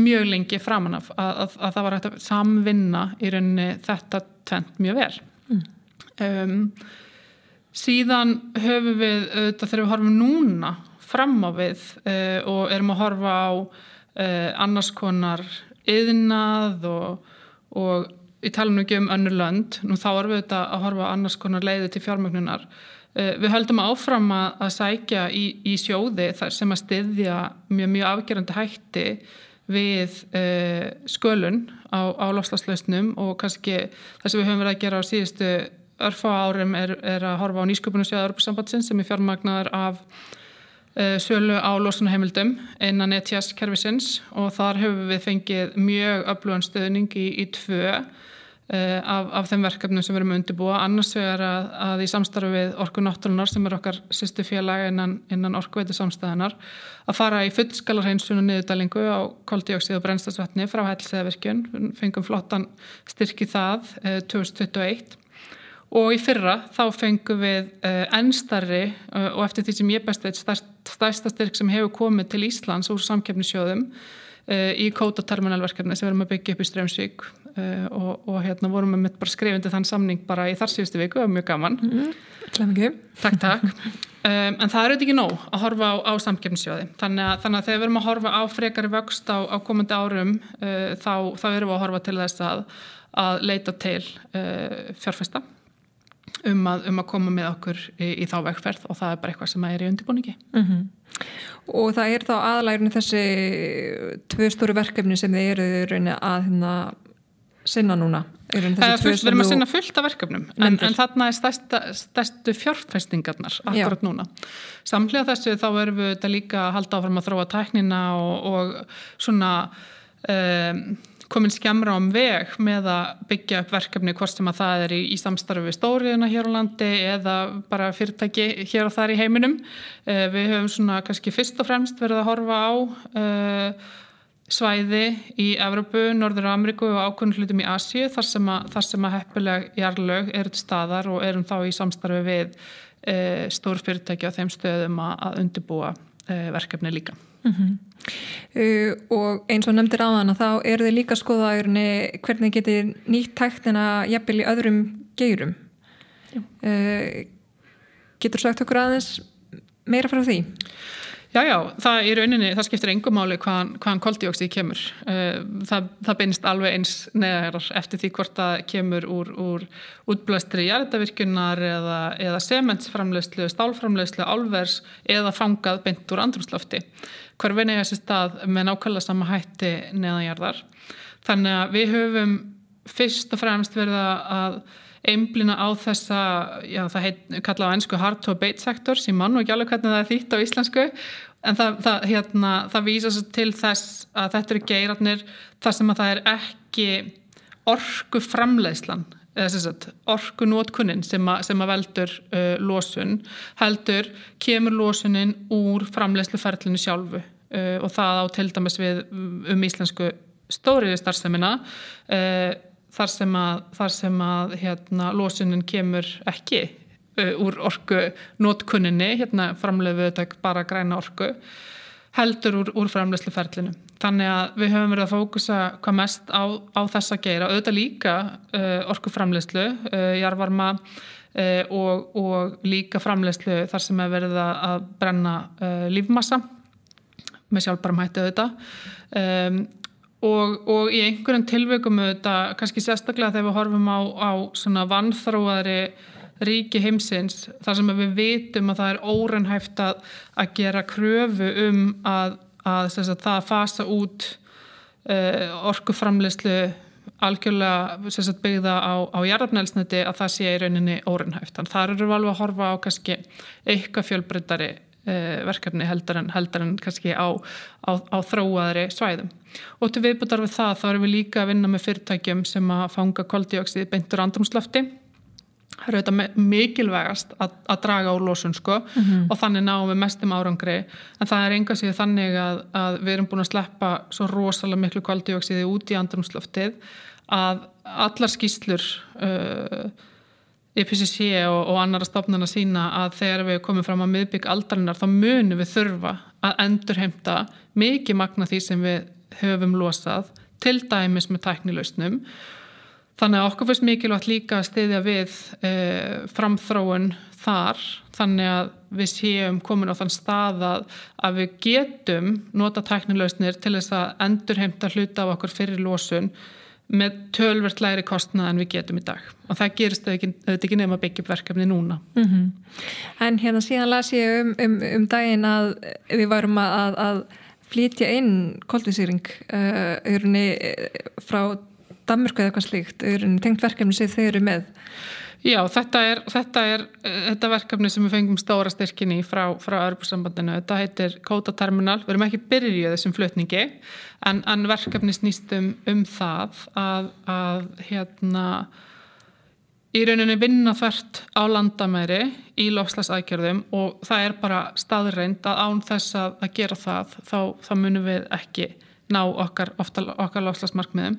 mjög lengi framan af að, að, að það var hægt að samvinna í rauninni þetta tvent mjög vel. Mm. um, síðan höfum við auðvitað þegar við horfum núna fram á við uh, og erum að horfa á uh, annars konar yðnað og, og í talunum ekki um önnur lönd nú þá erum við auðvitað að horfa annars konar leiði til fjármögnunar. Uh, við höldum áfram að, sækja í, í sjóði þar sem að styðja mjög, mjög afgerandi hætti við uh, skölun á, á lofslagslausnum og kannski það sem við höfum verið að gera á síðustu örfa árum er, er að horfa á nýsköpunum sjöða Örbursambatsins sem er fjármagnar af sölu á losunahemildum innan ETS kervisins og þar höfum við fengið mjög öflugan stöðning í, í tvö Eh, af, af þeim verkefnum sem við erum undirbúa. Annars vegar að, að í samstarfi við Orku Náttúrunar sem er okkar sýstu félag innan, innan Orkveitu samstæðanar að fara í fullskalarheinsun og niðurdælingu á koldioksið og brennstasvatni frá hælseðavirkjun, fengum flottan styrki það eh, 2021 og í fyrra þá fengum við eh, ennstarri eh, og eftir því sem ég best veit stærsta styrk sem hefur komið til Íslands úr samkeppnisjóðum eh, í kótaterminalverkefni sem við erum að byggja upp í Strömsvík og, og hérna vorum við mitt bara skrifindi þann samning bara í þar síðustu viku, það var mjög gaman. Mm, Takk, takk. Um, en það er auðvitað ekki nóg að horfa á, á samkjöfnisjóði, þannig að, þannig að þegar við erum að horfa á frekari vöxt á, á komandi árum uh, þá, þá erum við að horfa til þess að, að leita til uh, fjárfesta um að, um að koma með okkur í, í þá vegferð og það er bara eitthvað sem er í undirbúningi mm -hmm. Og það er þá aðlægurinn þessi tvö stóru verkefni sem þið eru að hérna sinna núna Við erum að sinna fullt af verkefnum en, en þarna er stærsta, stærstu fjárfestingarnar akkurat Já. núna Samlega þessu þá erum við líka að halda áfram að þróa tæknina og, og svona um, komin skemmra um veg með að byggja upp verkefni hvort sem að það er í, í samstarfi við stóriðina hér á landi eða bara fyrirtæki hér og þar í heiminum uh, Við höfum svona kannski fyrst og fremst verið að horfa á uh, svæði í Evropu, Norður Ameríku og ákveðin hlutum í Asju þar sem að, að heppileg jarlög eru til staðar og erum þá í samstarfi við e, stór fyrirtæki á þeim stöðum að undirbúa e, verkefni líka. Mm -hmm. uh, og eins og nefndir á þann þá eru þið líka skoðaðurni hvernig getur nýtt tæktina jafnvel í öðrum geirum. Uh, getur sagt okkur aðeins meira frá því? Já, já, það í rauninni, það skiptir engum máli hvaðan, hvaðan koldioksið kemur. Eh, það, það beinist alveg eins neðar eftir því hvort það kemur úr, úr útblæstri jarðavirkunar eða, eða sementsframlegslu, stálframlegslu, álvers eða fangað beint úr andrumslofti. Hver veginn er þessi stað með nákvæmlega sama hætti neðanjarðar. þannig að við höfum fyrst og fremst verið að einblina á þessa, já það heit kalla á ennsku hard to abate sektor sem mann og ekki alveg hvernig það er þýtt á íslensku en það, það, hérna, það vísa til þess að þetta eru geirarnir þar sem að það er ekki orgu framleiðslan orgu nótkunnin sem, sem að veldur uh, losun heldur kemur losunin úr framleiðsluferlinu sjálfu uh, og það á til dæmis við um íslensku stóriði starfsemina uh, þar sem að, þar sem að hérna, losunin kemur ekki uh, úr orgu nótkunninni, hérna framleiðu bara græna orgu heldur úr, úr framleysluferlinu. Þannig að við höfum verið að fókusa hvað mest á, á þessa geira, auðvitað líka uh, orkuframleyslu, uh, jarvarma uh, og, og líka framleyslu þar sem er verið að brenna lífmassa með sjálfbærum hætti auðvitað um, og, og í einhverjum tilveikum auðvitað, kannski sérstaklega þegar við horfum á, á svona vannþróaðri ríki heimsins þar sem við vitum að það er órenhæft að, að gera kröfu um að, að, að það fasa út uh, orkuframleyslu algjörlega sagt, byggða á, á jarðarnælsniti að það sé í rauninni órenhæft. Þannig þar eru við alveg að horfa á kannski eitthvað fjölbreyttari uh, verkefni heldur en, heldur en kannski á, á, á þróaðri svæðum. Og til viðbútar við það þá erum við líka að vinna með fyrirtækjum sem að fanga koldioksið beintur andrumslafti það eru þetta mikilvægast að, að draga úr losun sko mm -hmm. og þannig náum við mestum árangri en það er enga síðan þannig að, að við erum búin að sleppa svo rosalega miklu kvaldioksiði út í andrumsloftið að allar skýslur uh, IPCC og, og annara stofnana sína að þegar við komum fram á miðbygg aldarinnar þá munum við þurfa að endurheimta mikið magna því sem við höfum losað til dæmis með tæknilausnum. Þannig að okkur finnst mikilvægt líka að stiðja við e, framþróun þar þannig að við séum komin á þann stað að, að við getum nota tæknilausnir til þess að endurheimta hluta af okkur fyrir lósun með tölvert læri kostnað en við getum í dag og það gerist auðvitað ekki nefn að byggja upp verkefni núna mm -hmm. En hérna síðan las ég um, um, um daginn að við varum að, að flytja inn koldvinsýring uh, frá Danmörku eða eitthvað slíkt, tengt verkefni sem þeir eru með? Já, þetta er, þetta er þetta verkefni sem við fengum stóra styrkinni frá, frá Örbúrsambandinu. Þetta heitir Kóta Terminal. Við erum ekki byrjuð þessum flutningi en, en verkefni snýst um, um það að, að hérna í rauninni vinna þvert á landamæri í lofslagsækjörðum og það er bara staðreind að án þess að, að gera það þá, þá munum við ekki ná okkar, okkar lofslagsmarkmiðum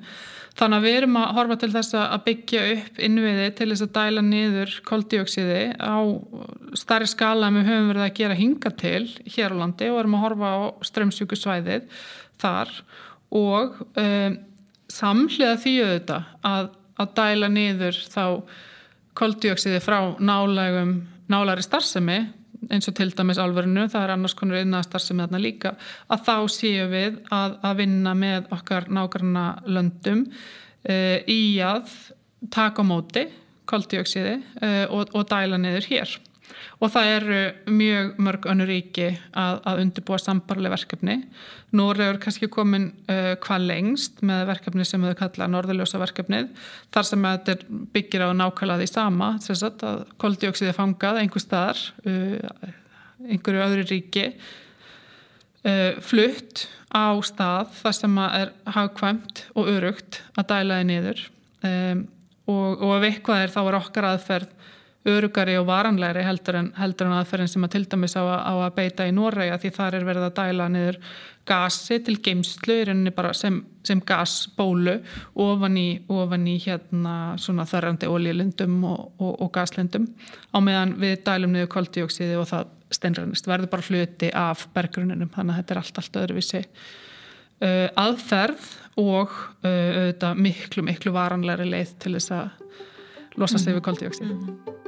Þannig að við erum að horfa til þess að byggja upp innviði til þess að dæla niður koldioksiði á starri skala en við höfum verið að gera hinga til hér á landi og erum að horfa á strömsjúkusvæðið þar. Og um, samhliða því auðvitað að, að dæla niður þá koldioksiði frá nálægum nálæri starfsemi eins og til dæmis alverðinu, það er annars konur innastar sem er þarna líka, að þá séum við að, að vinna með okkar nákvæmna löndum e, í að taka á móti koldioksiði e, og, og dæla niður hér og það eru mjög mörg önnur ríki að, að undirbúa sambarlega verkefni. Nóriður kannski komin uh, hvað lengst með verkefni sem þau kalla norðurljósa verkefnið þar sem þetta byggir á nákvæmlega því sama, þess að koldioksiði fangað einhver staðar, uh, einhverju öðru ríki, uh, flutt á stað þar sem er hagkvæmt og örugt að dæla þið niður um, og, og ef eitthvað er þá er okkar aðferð örugari og varanlegri heldur en, heldur en aðferðin sem að til dæmis á, á að beita í Norega því þar er verið að dæla niður gasi til geimslu sem, sem gasbólu ofan í, ofan í hérna þarrandi ólílindum og, og, og gaslindum á meðan við dælum niður koldioksiði og það steinrænist verður bara hluti af bergruninum þannig að þetta er allt, allt öðruvísi. Uh, aðferð og uh, miklu, miklu varanlegri leið til þess að losa sig við koldioksið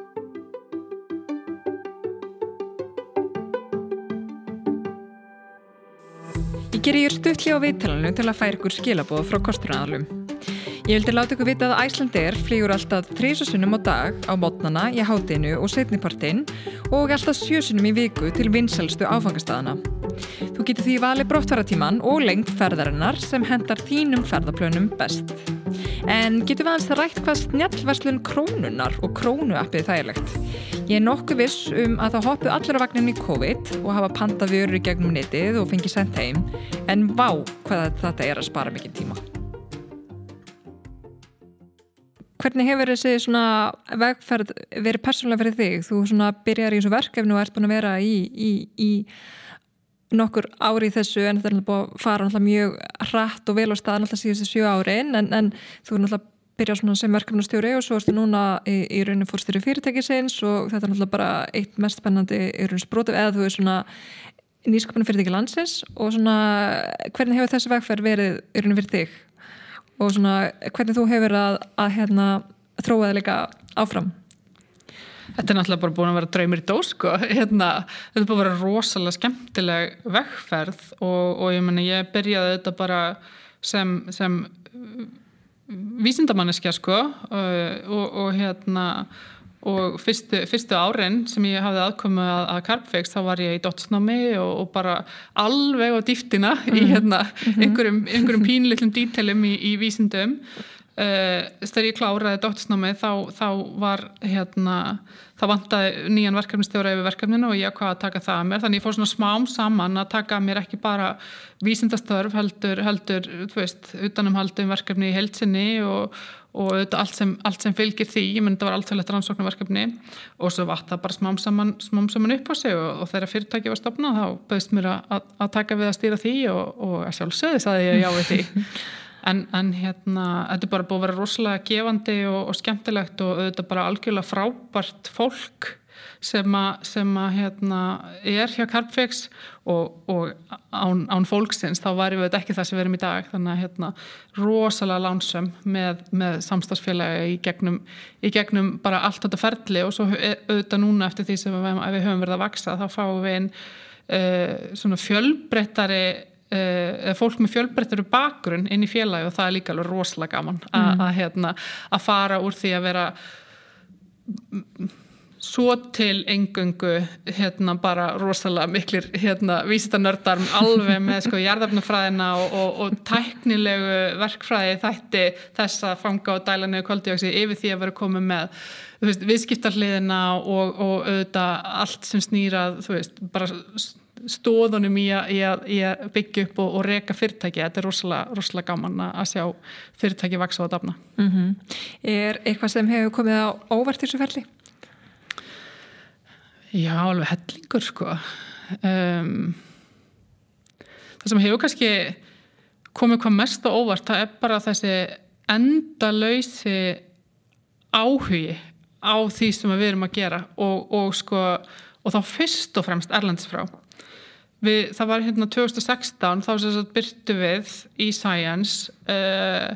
-hmm. Ég ger ég stutli á viðtalanu til að færa ykkur skilabóð frá kosturnaðalum. Ég vildi láta ykkur vita að Æslandir flýgur alltaf þrísusunum á dag á mótnana í hátinu og setnipartin og alltaf sjösunum í viku til vinselstu áfangastæðana. Þú getur því valið brottfæratíman og lengt ferðarinnar sem hendar þínum ferðarplönum best. En getur við aðeins það rætt hvað snjallverslun krónunar og krónuappið þægilegt. Ég er nokkuð viss um að það hoppuð allir á vagnin í COVID og hafa panta vörur í gegnum netið og fengið sendt heim, en vá hvað þetta er að spara mikið tíma. Hvernig hefur þessi vegferð verið persónulega fyrir þig? Þú byrjar í þessu verkefni og ert búin að vera í, í, í nokkur ári í þessu en þetta er náttúrulega búin að fara mjög hratt og vel á stað náttúrulega síðustu sjö árin en, en þú er náttúrulega byrjað sem verkefnastjóri og svo erstu núna í, í rauninu fórstjóri fyrirtækisins og þetta er náttúrulega bara eitt mest spennandi í rauninu sprótu eða þú er svona nýskapinu fyrirtæki landsins og svona hvernig hefur þessi vegferð verið í rauninu fyrir þig? og svona hvernig þú hefur að, að hérna, þróa það líka áfram Þetta er náttúrulega bara búin að vera draumir í dós sko. hérna, þetta er búin að vera rosalega skemmtileg vegferð og, og ég menna ég byrjaði þetta bara sem, sem vísindamanniska sko og, og, og hérna og fyrstu, fyrstu árin sem ég hafði aðkomu að, að Carpfix þá var ég í dotsnámi og, og bara alveg á dýftina mm. í mhm. hérna, mhm. einhverjum, einhverjum pínlillum dítelum í, í vísindum uh, þegar ég kláraði dotsnámi þá, þá var hérna það vantaði nýjan verkefnistjóra yfir verkefninu og ég hvað að taka það að mér. Þannig ég fór svona smám saman að taka að mér ekki bara vísindastörf heldur, heldur þú veist, utanumhaldum verkefni í heilsinni og og allt sem, allt sem fylgir því, ég menn þetta var alltaf lett rannsóknarverkefni og svo vatt það bara smám saman, smám saman upp á sig og, og þegar fyrirtæki var stopnað þá bauðst mér að, að taka við að stýra því og, og að sjálfsögði en, en hérna, þetta er bara búið að vera rosalega gefandi og, og skemmtilegt og auðvitað bara algjörlega frábært fólk sem að, hérna, er hjá Carpfix og, og án, án fólksins þá varum við ekki það sem við erum í dag. Þannig að hérna, rosalega lánsum með, með samstagsfélagi í gegnum, í gegnum bara allt þetta ferli. Og svo auðvitað núna eftir því sem við, við höfum verið að vaksa þá fáum við einn uh, svona fjölbreyttari uh, fólk með fjölbreyttari bakgrunn inn í félagi og það er líka alveg rosalega gaman mm. að hérna, fara úr því að vera svo til engöngu hérna bara rosalega miklir hérna vísitanördar alveg með sko jarðafnufræðina og, og, og tæknilegu verkfræði þætti þess að fanga og dæla nefnir kvöldjóksi yfir því að vera komið með viðskiptarliðina og, og auðvitað allt sem snýrað þú veist, bara stóðunum í að, í að, í að byggja upp og reka fyrirtæki, þetta er rosalega, rosalega gaman að sjá fyrirtæki vaksa á dafna mm -hmm. Er eitthvað sem hefur komið á óvart þessu ferli? Já, alveg hellingur sko um, það sem hefur kannski komið hvað mest á óvart það er bara þessi endalöysi áhugi á því sem við erum að gera og, og sko og þá fyrst og fremst Erlands frá við, það var hérna 2016 þá sem við byrtu við í Science uh,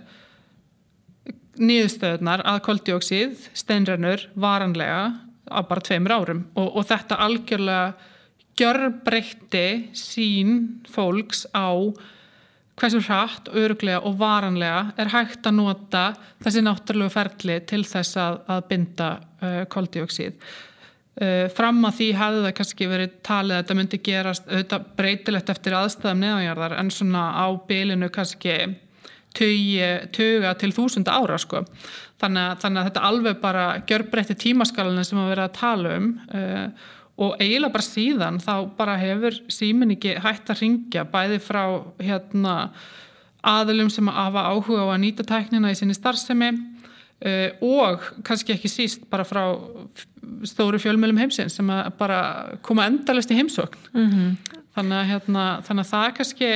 nýðustöðunar að koldjóksið steinrennur varanlega á bara tveimur árum og, og þetta algjörlega gjörbreytti sín fólks á hversu hratt, öruglega og varanlega er hægt að nota þessi náttúrulegu ferli til þess að, að binda uh, koldioksíð. Uh, fram að því hefði það kannski verið talið að þetta myndi gerast auðvitað breytilegt eftir aðstæðum neðanjarðar en svona á bylinu kannski tuga til þúsunda ára sko. Þannig að, þannig að þetta alveg bara gjör breytti tímaskalunum sem að vera að tala um uh, og eiginlega bara síðan þá bara hefur símin ekki hægt að ringja bæði frá hérna, aðilum sem að hafa áhuga á að nýta tæknina í sinni starfsemi og kannski ekki síst bara frá stóru fjölmjölum heimsins sem að bara koma endalist í heimsókn. Mm -hmm. þannig, að, hérna, þannig að það er kannski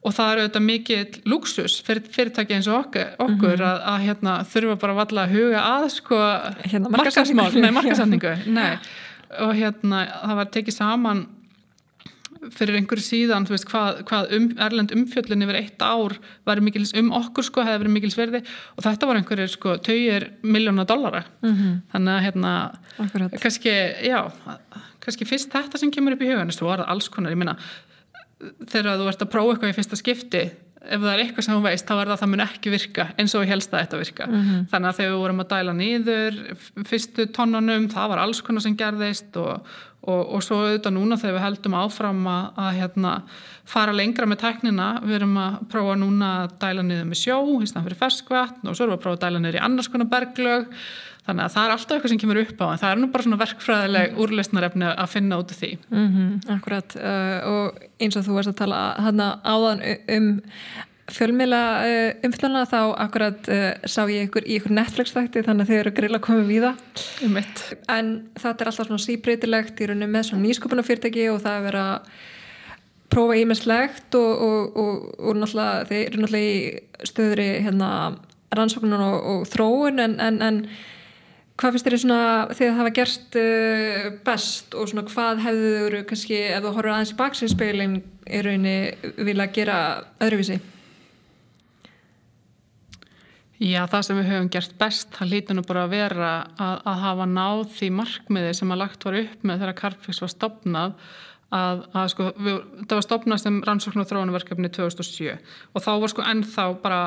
og það eru auðvitað mikið luxus fyrir fyrirtæki eins og okkur, okkur mm -hmm. að, að hérna, þurfa bara valla að huga að sko, hérna, markasendingu og hérna það var tekið saman fyrir einhverju síðan veist, hvað, hvað um, erlend umfjöllin yfir eitt ár mikils, um okkur sko, hefði verið mikil sverði og þetta var einhverju sko, tauir miljóna dollara. Mm -hmm. þannig að hérna kannski, já, kannski fyrst þetta sem kemur upp í hugan, þú var alls konar, ég minna þegar þú ert að prófa eitthvað í fyrsta skipti ef það er eitthvað sem hún veist þá er það að það mun ekki virka eins og helst að þetta virka Mhm. þannig að þegar við vorum að dæla niður f- fyrstu tónunum, það var alls konar sem gerðist og, og, og svo auðvitað núna þegar við heldum áfram að, að hérna, fara lengra með tæknina við erum að prófa núna að dæla niður með sjó stand fyrir ferskvatn og svo erum við að prófa að dæla niður í annars konar berglög þannig að það er alltaf eitthvað sem kemur upp á en það er nú bara svona verkfræðileg úrlesnarefni að finna út af því. Mm akkurat. Uh, og eins og þú varst að tala hana áðan um fjölmila uh, umflana þá akkurat uh, sá ég ykkur í ykkur Netflix þætti þannig að þau eru grilla komið við það um en þetta er alltaf svona síbreytilegt í rauninu með svona nýsköpunarfyrirtæki og það er verið að prófa ímestlegt og, og, og, og náttúrulega þeir eru náttúrulega í stöðri hérna rannsóknun og þróun en, en, en hvað finnst þér svona þegar það hafa gerst uh, best og svona hvað hefðu þau kannski ef þú horfur aðeins í baksinspegilin í rauninni vilja gera öðruvísi? Já, það sem við höfum gert best, það lítur nú bara að vera að, að hafa náð því markmiði sem að lagt var upp með þegar Carpfix var stopnað að, að sko, við, það var stopnað sem rannsókn og þróunverkefni 2007 og þá var sko ennþá bara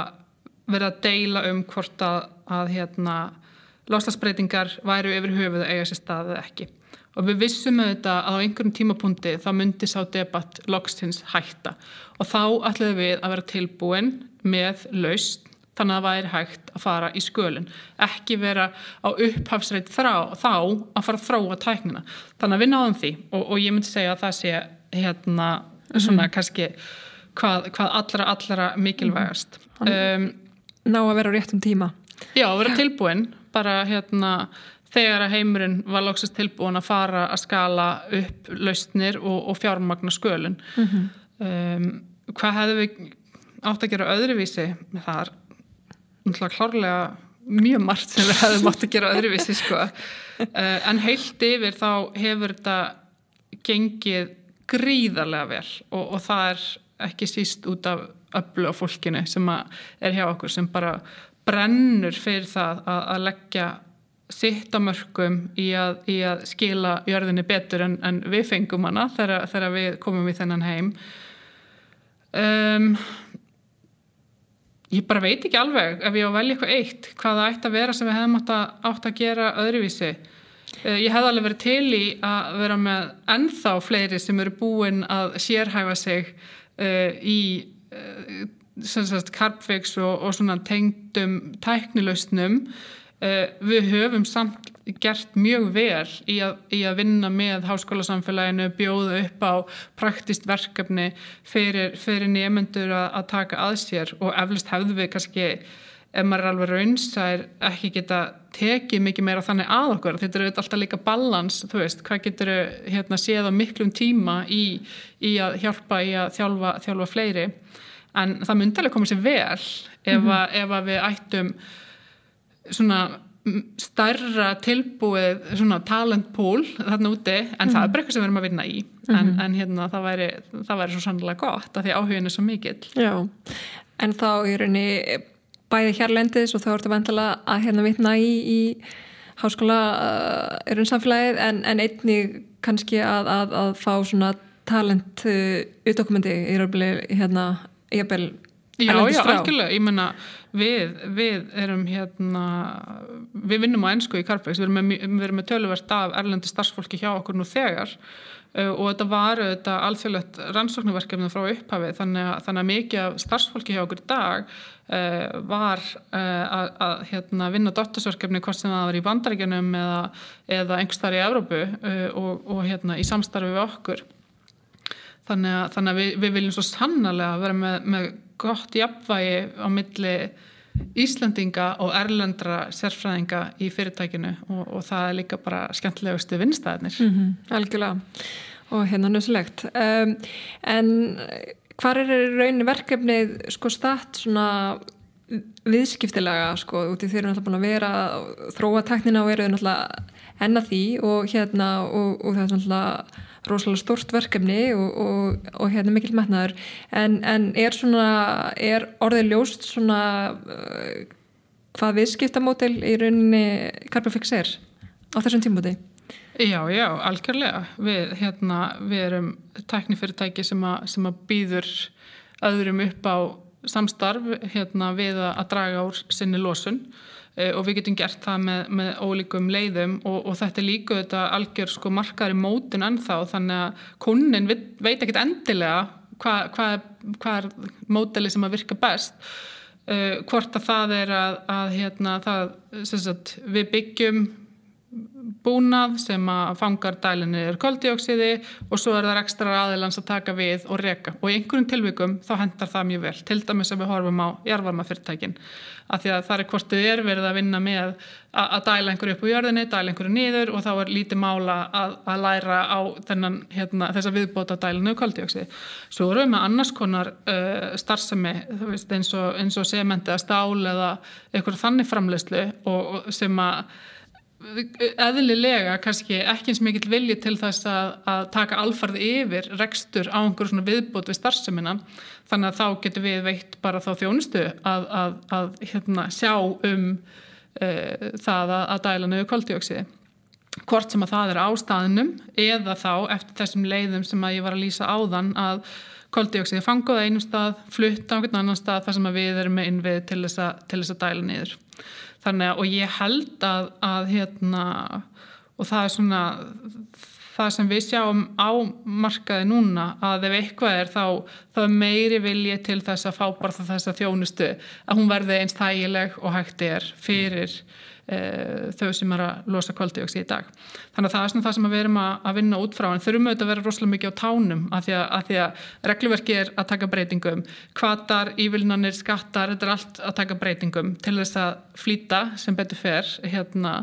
verið að deila um hvort að, að hérna, loslasbreytingar væru yfir höfuð að eiga sér staðið ekki. Og við vissum auðvitað að á einhverjum tímapunkti þá myndi sá debatt loksins hætta. Og þá ætluðum við að vera tilbúin með laust þannig að það væri hægt að fara í skölinn ekki vera á upphafsreit þrá, þá að fara að þróa tæknina. Þannig að við náðum því og, og ég myndi segja að það sé hérna svona kannski hvað, hvað allra allra mikilvægast. Um, ná að vera á réttum tíma. Já, að vera tilbúin bara hérna þegar að heimurinn var lóksast tilbúin að fara að skala upp lausnir og, og fjármagna skölun. Um, hvað hefðu við átt að gera öðruvísi? Með þar náttúrulega klárlega mjög margt sem við hefðum átt að gera öðruvísi sko. uh, en heilt yfir þá hefur þetta gengið gríðarlega vel og, og það er ekki síst út af öllu á fólkinu sem er hjá okkur sem bara brennur fyrir það að, að leggja sitt á mörgum í að, í að skila jörðinni betur en, en við fengum hana þegar, þegar við komum í þennan heim. Um, ég bara veit ekki alveg ef ég á að velja eitthvað eitt hvað það ætti að vera sem við hefðum átt að, átt að gera öðruvísi. Uh, ég hef alveg verið til í að vera með ennþá fleiri sem eru búin að sérhæfa sig uh, í uh, karpfix og, og svona tengdum tæknilausnum við höfum samt gert mjög vel í að, í að vinna með háskólasamfélaginu, bjóða upp á praktist verkefni fyrir, fyrir nefnendur að, að taka að sér. Og eflust hefðu við kannski ef maður er alveg raunsær ekki geta tekið mikið meira þannig að okkur. Þetta er alltaf líka balans þú veist, hvað getur hérna séð á miklum tíma í, í að hjálpa í að þjálfa, þjálfa fleiri en það myndi alveg koma sér vel ef, mm -hmm. að, ef að við ættum svona stærra tilbúið svona talent pool þarna úti en mm. það er bara eitthvað sem við erum að vinna í mm -hmm. en, en hérna það væri, það væri svo sannlega gott af því áhugin er svo mikill Já, en þá í rauninni bæði hérlendis og þá ertu vantilega að hérna vitna í, í háskóla uh, erun samfélagið en, en einni kannski að, að, að fá svona talent uh, utdokumenti í rauninni hérna jafnvel Já, já, algjörlega, ég menna við, við erum hérna við vinnum á ennsku í Carpex við erum með, við erum með töluvert af erlendi starfsfólki hjá okkur nú þegar. Uh, og þetta var þetta alþjóðlegt rannsóknarverkefni frá upphafi þannig að, þannig að mikið af starfsfólki hjá okkur í dag uh, var uh, að, að hérna, vinna dottorsverkefni hvort sem það var í bandaríkjanum eða, eða einhverstaðar í Evrópu og, og hérna í samstarfi við okkur þannig að, þannig að við, við viljum svo sannarlega vera með, með gott jafnvægi á milli Íslandinga og erlendra sérfræðinga í fyrirtækinu og, og það er líka bara skemmtilegustu vinnstæðinir. Mm -hmm, algjörlega og hérna nöðsilegt. Um, en hvað er raunin verkefnið sko statt svona viðskiptilega sko út í þeir eru náttúrulega búin að vera þróa teknina og eru náttúrulega enna því og hérna og, og það er náttúrulega rosalega stort verkefni og, og, og hérna mikil metnaður. En, en er svona er orðið ljóst svona uh, hvað viðskiptamótil í rauninni Carbofix er á þessum tímbúti? Já, já, algjörlega. Við, hérna, við erum tæknifyrirtæki sem, a, sem að býður öðrum upp á samstarf hérna, við að draga úr sinni losun og við getum gert það með, með ólíkum leiðum og, og þetta er líka þetta algjör sko markaður í mótun ennþá þannig að kunnin veit ekkit endilega hvað hva, hva er móteli sem að virka best. Uh, hvort að það er að, að hérna, það, sagt, við byggjum búnað sem að fangar dælinni er koldioksiði og svo er það ekstra aðilans að taka við og reka og í einhverjum tilvikum þá hendar það mjög vel til dæmis að við horfum á jarvarmafyrirtækin að því að það er hvort þið er verið að vinna með að, að dæla einhverju upp á jörðinni, dæla einhverju niður og þá er lítið mála að, að læra á þennan, hérna, þessa viðbóta dælinu koldioksiði. Svo erum við með annars konar uh, starfsemi eins og, og sementi að stál eða einhverju þannig framleyslu sem að eðlilega kannski ekki eins mikill vilji til þess að, að taka alfarð yfir rekstur á einhverjum svona viðbót við starfsemina. Þannig að þá getur við veitt bara þá þjónustu að, að, að hérna, sjá um uh, það að dæla nöðu koldioksiði hvort sem að það er ástæðinum eða þá eftir þessum leiðum sem að ég var að lýsa áðan að koldioksiði fanguða einum stað, flutta á einhvern annan stað þar sem að við erum með innvið til þess að dæla niður þannig að og ég held að, að hérna og það er svona það sem við sjáum á markaði núna að ef eitthvað er þá þá er meiri vilji til þess að fá bara þess að þjónustu að hún verði eins þægileg og hægt er fyrir e, þau sem er að losa kvöldioksi í dag. Þannig að það er svona það sem við erum að, að vinna út frá en þurfum auðvitað að vera rosalega mikið á tánum að því að, að, því að regluverki er að taka breytingum, kvatar, ívilnanir, skattar, þetta er allt að taka breytingum til þess að flýta sem betur fer hérna,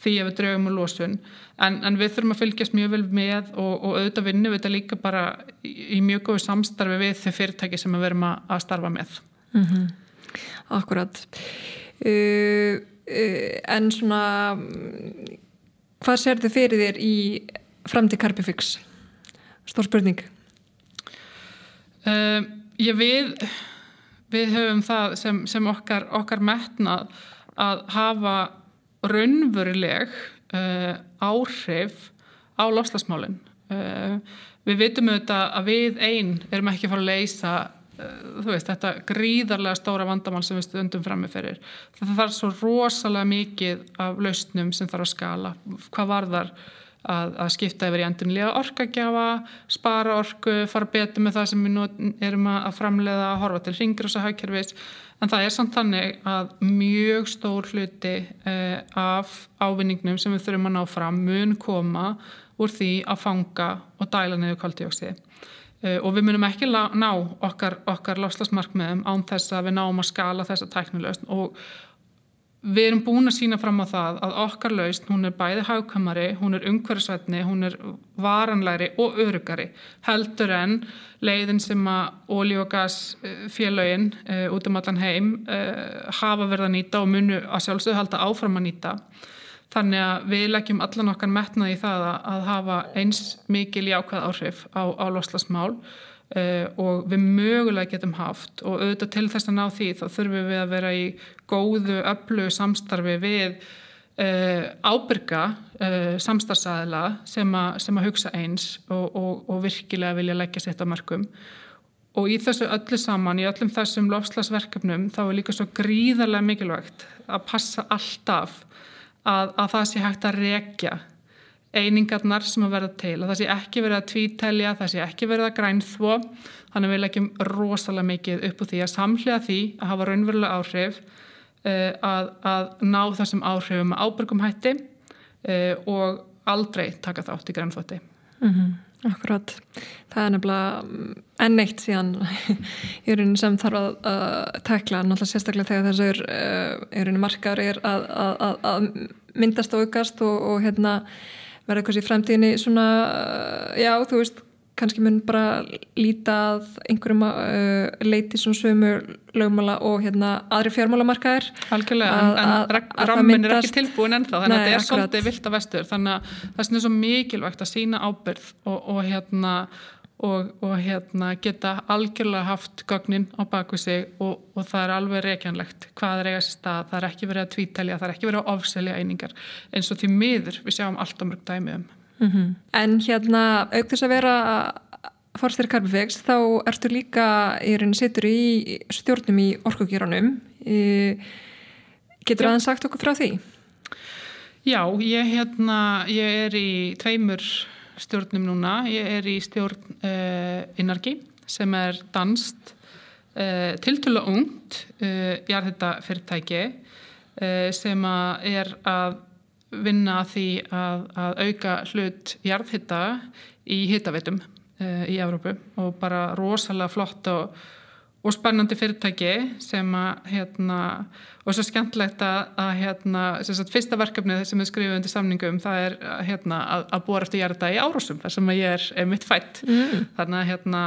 því að við draugum úr losun en, en við þurfum að fylgjast mjög vel með og, og auðvitað vinnu við þetta líka bara í, í mjög góðu samstarfi við þau fyrirtæki sem við verum að starfa með. Mm -hmm. Akkurat. Uh, en svona hvað sér þið fyrir þér í framtíð Carbifix? Stór spurning uh, Ég við við höfum það sem, sem okkar, okkar metnað að hafa raunveruleg uh, áhrif á loslasmálinn uh, við vitum auðvitað að við einn erum ekki að fara að leysa þú veist, þetta gríðarlega stóra vandamál sem við stundum frammeferir það þarf svo rosalega mikið af lausnum sem þarf að skala. Hvað var þar að, að skipta yfir í endunlega orkagjafa spara orku, fara betur með það sem við erum að framleiða að horfa til ringrósa hagkerfis en það er samt þannig að mjög stór hluti eh, af ávinningnum sem við þurfum að ná fram mun koma úr því að fanga og dæla niður kvaldjóksið Eh, og við munum ekki ná okkar, okkar lofslagsmarkmiðum án þess að við náum að skala þessa tæknilegst og við erum búin að sína fram á það að okkar laust, hún er bæði hagkamari, hún er umhverfisvetni, hún er varanlæri og örugari heldur en leiðin sem að ólí og gasfélögin uh, eh, út um allan heim uh, hafa verið að nýta og munu að sjálfsögðu halda áfram að nýta Þannig að við leggjum allan okkar metnaði í það að hafa eins mikil jákvæð áhrif á, á loslasmál uh, og við mögulega getum haft og auðvitað til þess að ná því þá þurfum við að vera í góðu, öllu samstarfi við uh, ábyrga uh, samstarfsæðila sem, sem að hugsa eins og, og, og virkilega vilja leggja sitt á mörgum. Og í þessu öllu saman, í öllum þessum lofslagsverkefnum, þá er líka svo gríðarlega mikilvægt að passa alltaf að, að það sé hægt að rekja einingarnar sem að verða til að það sé ekki verið að tvítælja, það sé ekki verið að grænþvó þannig að við leggjum rosalega mikið upp úr því að samhlega því að hafa raunverulega áhrif uh, að, að ná þessum áhrifum ábyrgum hætti uh, og aldrei taka þátt í grænþvótti mm -hmm. Akkurat, það er nefnilega mm, enn eitt síðan í rauninni sem þarf að, að tekla náttúrulega sérstaklega þegar þessur uh, í rauninni markaður er að, að, að myndast og aukast og, og hérna verða eitthvað í fremtíðinni svona, uh, já þú veist kannski mun bara lítað einhverjum uh, leiti svona sömu lögmála og hérna aðri fjármálamarkaðir. Algjörlega, en, en rammin er ekki tilbúin ennþá þannig að þetta er svolítið vilt að vestur þannig að það er svona mikilvægt að sína ábyrð og, og hérna og, og hérna geta algjörlega haft gögnin á baku sig og, og það er alveg reykjanlegt hvað er eigast stað, það er ekki verið að tvítælja það er ekki verið að ofselja einingar eins og því miður við sjáum allt á mörg dæmi um Mm -hmm. En hérna auk þess að vera Forster Carbifex þá ertu líka í rauninni setur í stjórnum í orkugýranum getur aðeins sagt okkur frá því? Já, ég, hérna, ég er í tveimur stjórnum núna, ég er í stjórn uh, Innargi sem er danst uh, tiltölu ungt uh, jarðhetta fyrirtæki sem að er að vinna því að, að auka hlut jarðhitta í hittavitum uh, í Evrópu og bara rosalega flott og, og spennandi fyrirtæki sem að hérna, og svo skemmtlegt að, að hérna, sagt, fyrsta verkefnið sem við skrifum undir samningum það er hérna, að, að búa eftir jarða í árásum þar sem ég er, er mitt fætt mm. þannig að hérna,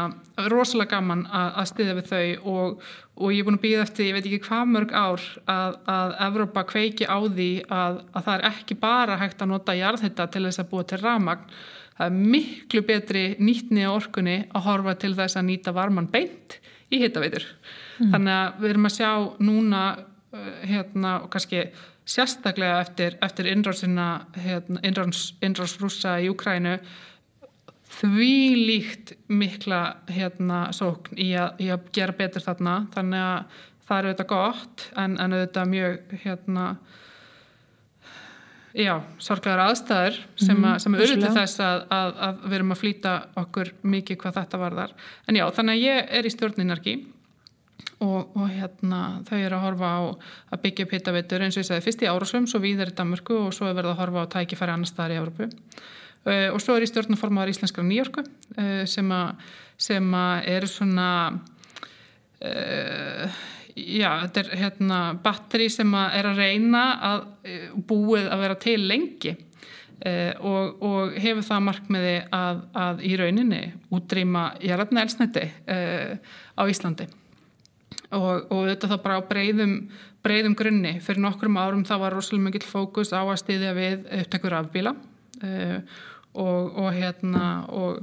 rosalega gaman að stiðja við þau og, og ég er búin að býða eftir, ég veit ekki hvað mörg ár að, að Evrópa kveiki á því að, að það er ekki bara hægt að nota jarðhitta til þess að búa til ramagn það er miklu betri nýtni á orkunni að horfa til þess að nýta varman beint í hittaveitur mm. þannig að við erum að sjá núna uh, hérna og kannski sérstaklega eftir, eftir innráðsina hérna, innráðsrúsa í Ukrænu því líkt mikla hérna, sókn í að, í að gera betur þarna þannig að það er auðvitað gott en, en auðvitað mjög hérna já, sorglegar aðstæður sem, að, sem er auðvitað þess að, að, að við erum að flýta okkur mikið hvað þetta varðar. En já, þannig að ég er í stjórninarki og, og hérna þau eru að horfa á að byggja upp hittaveitur eins og ég segði fyrst í Árasum, svo víðar í Danmörku og svo er verið að horfa á tækifæri annar staðar í Európu Uh, og svo er ég stjórnaformaður Íslenskra nýjörgu uh, sem að eru svona uh, já, þetta er hérna batteri sem að er að reyna að búið að vera til lengi og, og hefur það markmiði að, að í rauninni útrýma jæratna elsnætti á Íslandi. Og, og þetta þá bara á breyðum breyðum grunni, fyrir nokkrum árum það var rosalega mikil fókus á að stiðja við upptekur afbíla Uh, og, og hérna og,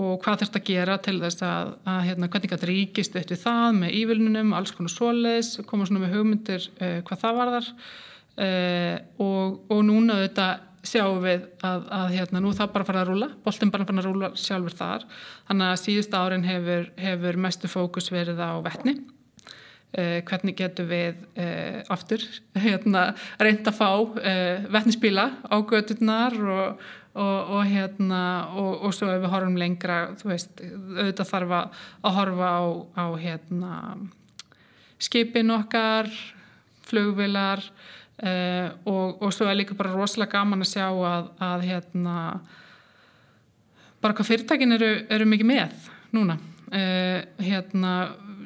og hvað þurft að gera til þess að, að hérna, hvernig þetta ríkist eftir það með ívilnunum, alls konar svoleis koma svona með hugmyndir uh, hvað það var þar uh, og, og núna þetta sjáum við að, að hérna, nú það bara fara að rúla boltin bara fara að rúla sjálfur þar. Þannig að síðust árin hefur, hefur mestu fókus verið á vettni Uh, hvernig getur við uh, aftur hérna, reynda að fá uh, vettnispíla á gödurnar og, og, og hérna og, og svo ef við horfum lengra þú veist, auðvitað þarf að horfa á, á hérna skipin okkar flugvilar og svo er líka bara rosalega gaman að sjá að, að hérna bara hvað fyrirtækin eru, eru mikið með núna hérna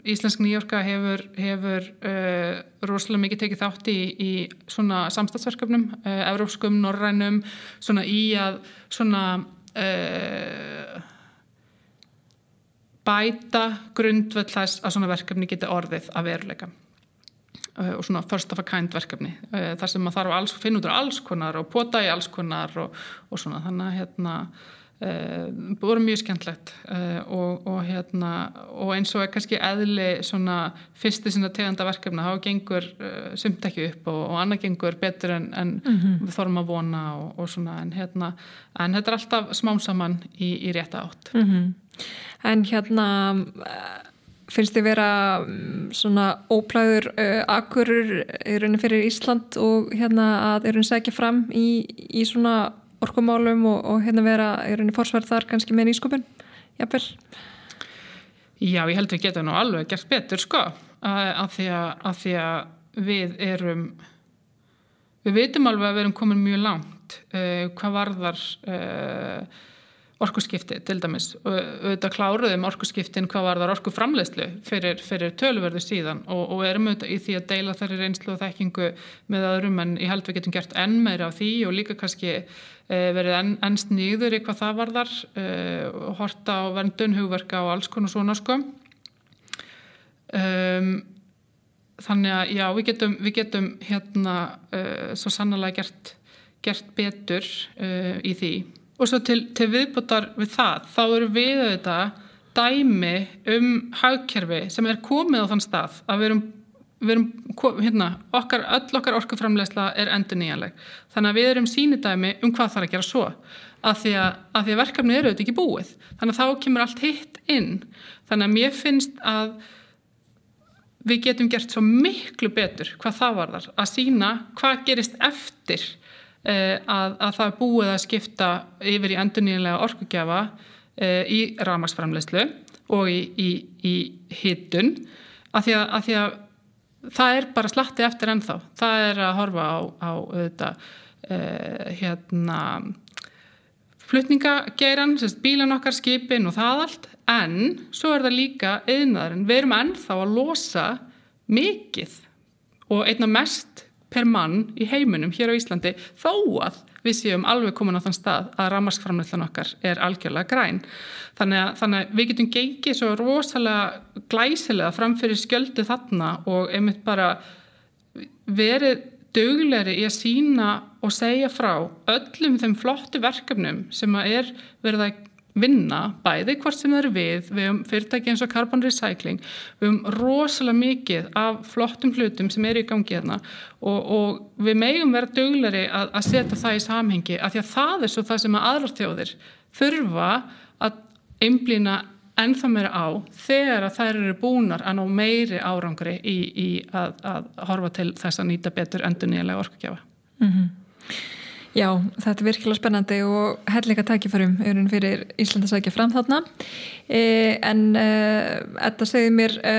Íslensk Nýjorka hefur, hefur uh, rosalega mikið tekið þátt í, í svona samstagsverkefnum, uh, evrópskum, norrænum, svona í að svona uh, bæta grundvöld þess að svona verkefni geti orðið að veruleika. Og svona first of a kind verkefni þar sem maður þarf að finna út úr alls konar og pota í alls konar og, og svona. Þannig að hérna voru mjög skemmtlegt uh, og, og, hérna, og eins og er kannski eðli svona fyrstu sinna teganda verkefna þá gengur uh, sumt ekki upp og, og annað gengur betur en, en mm -hmm. við þorfum að vona og svona en, hérna, en þetta er alltaf smám saman í, í rétta átt mm -hmm. En hérna finnst þið vera mm, svona óplæður akkurur í raunin fyrir Ísland og hérna að er raunin segja fram í, í svona orkumálum og, og hérna vera í rauninni fórsverð þar kannski með nýskupin jafnvel? Já, ég held við getum nú alveg gert betur sko. Að því að, að því að við erum við veitum alveg að við erum komin mjög langt uh, hvað varðar uh, orkuskipti til dæmis. Auðvitað kláruðum orkuskiptin hvað var þar orkuframleyslu fyrir, fyrir tölverðu síðan og, og erum auðvitað í því að deila þar í reynslu og þekkingu með öðrum en ég held við getum gert enn meira á því og líka kannski e, verið enn, enn sníður í hvað það var þar e, og horta á verndun, hugverka og alls konar svona sko. Um, þannig að já við getum, við getum hérna uh, svo sannlega gert, gert betur í því og svo til, til viðbútar við það þá eru við auðvitað dæmi um hagkerfi sem er komið á þann stað að við erum, við erum, hérna, okkar, öll okkar orkuframlegsla er endur nýjanleg. Þannig að við erum sínidæmi um hvað þarf að gera svo. Að því að, að, að verkefni eru auðvitað ekki búið. Þannig að þá kemur allt hitt inn. Þannig að mér finnst að við getum gert svo miklu betur hvað það var þar. Að sína hvað gerist eftir að, að það er búið að skipta yfir í endur nýjanlega orkugjafa eh, í ramagsframlegslu og í, í, í hittun. Að að, því að það er bara slatti eftir ennþá það er að horfa á, á auðvitað, uh, hérna flutningageiran bílan okkar, skipin og það allt en svo er það líka eðnaðurinn, við erum ennþá að losa mikið og einna mest per mann í heiminum hér á Íslandi þó að við séum alveg komin á þann stað að ramaskframleyslan okkar er algjörlega græn. Þannig að, þannig að við getum gengið svo rosalega glæsilega framfyrir skjöldu þarna og einmitt bara verið dögulegri í að sína og segja frá öllum þeim flottu verkefnum sem að er verið að vinna, bæði hvort sem það eru við við höfum fyrirtæki eins og Carbon Recycling við höfum rosalega mikið af flottum hlutum sem eru í gangi hérna og, og við megum vera döglari að, að setja það í samhengi af því að það er svo það sem að aðrar þjóðir þurfa að einblýna ennþá meira á þegar að þær eru búnar að ná meiri árangri í, í að, að horfa til þess að nýta betur endur nýjanlega orkugjafa mm -hmm. Já, þetta er virkilega spennandi og hellinga tækifærum fyrir Íslanda sækja fram þarna e, en þetta segir mér e,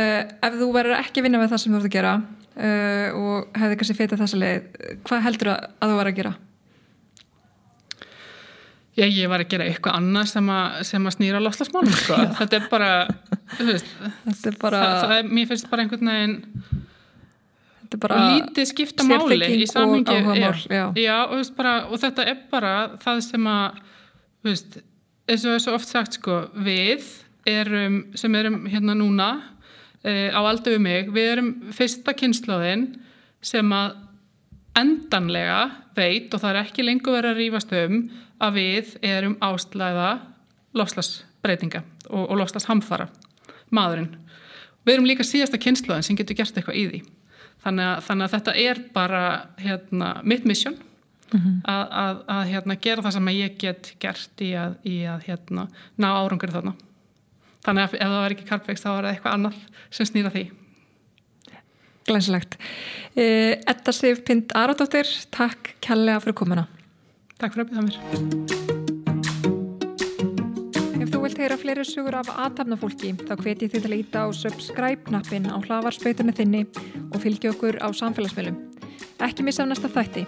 ef þú verður ekki að vinna með það sem þú ert að gera e, og hefði kannski feitað þessa leið hvað heldur að, að þú verður að gera? Já, ég var að gera eitthvað annað sem að, sem að snýra loslasmálum sko. þetta er bara, veist, þetta er bara það, það er, mér finnst bara einhvern veginn og lítið skipta máli í samhengi og, og, bara, og þetta er bara það sem að veist, eins og er svo oft sagt sko, við erum, sem erum hérna núna e, á aldur við mig, við erum fyrsta kynnslóðin sem að endanlega veit og það er ekki lengur verið að rýfast um að við erum ástlæða loslasbreytinga og, og loslashamfara maðurinn. Við erum líka síðasta kynnslóðin sem getur gert eitthvað í því þannig að, þannig að þetta er bara hérna, mitt mission mm -hmm. að, að, að hérna, gera það sem ég get gert í að, í hérna, ná árangur þarna. Þannig að ef það var ekki Carpex þá var það eitthvað annað sem snýra því. Glæsilegt. Eh, Edda Sif Pind Aradóttir Takk kærlega fyrir komuna. Takk fyrir að byrja mér vilt heyra fleiri sugur af aðtapnafólki þá hveti þið til að íta á subscribe-knappin á hlavarspöytunni þinni og fylgja okkur á samfélagsmiðlum. Ekki missa á næsta þætti.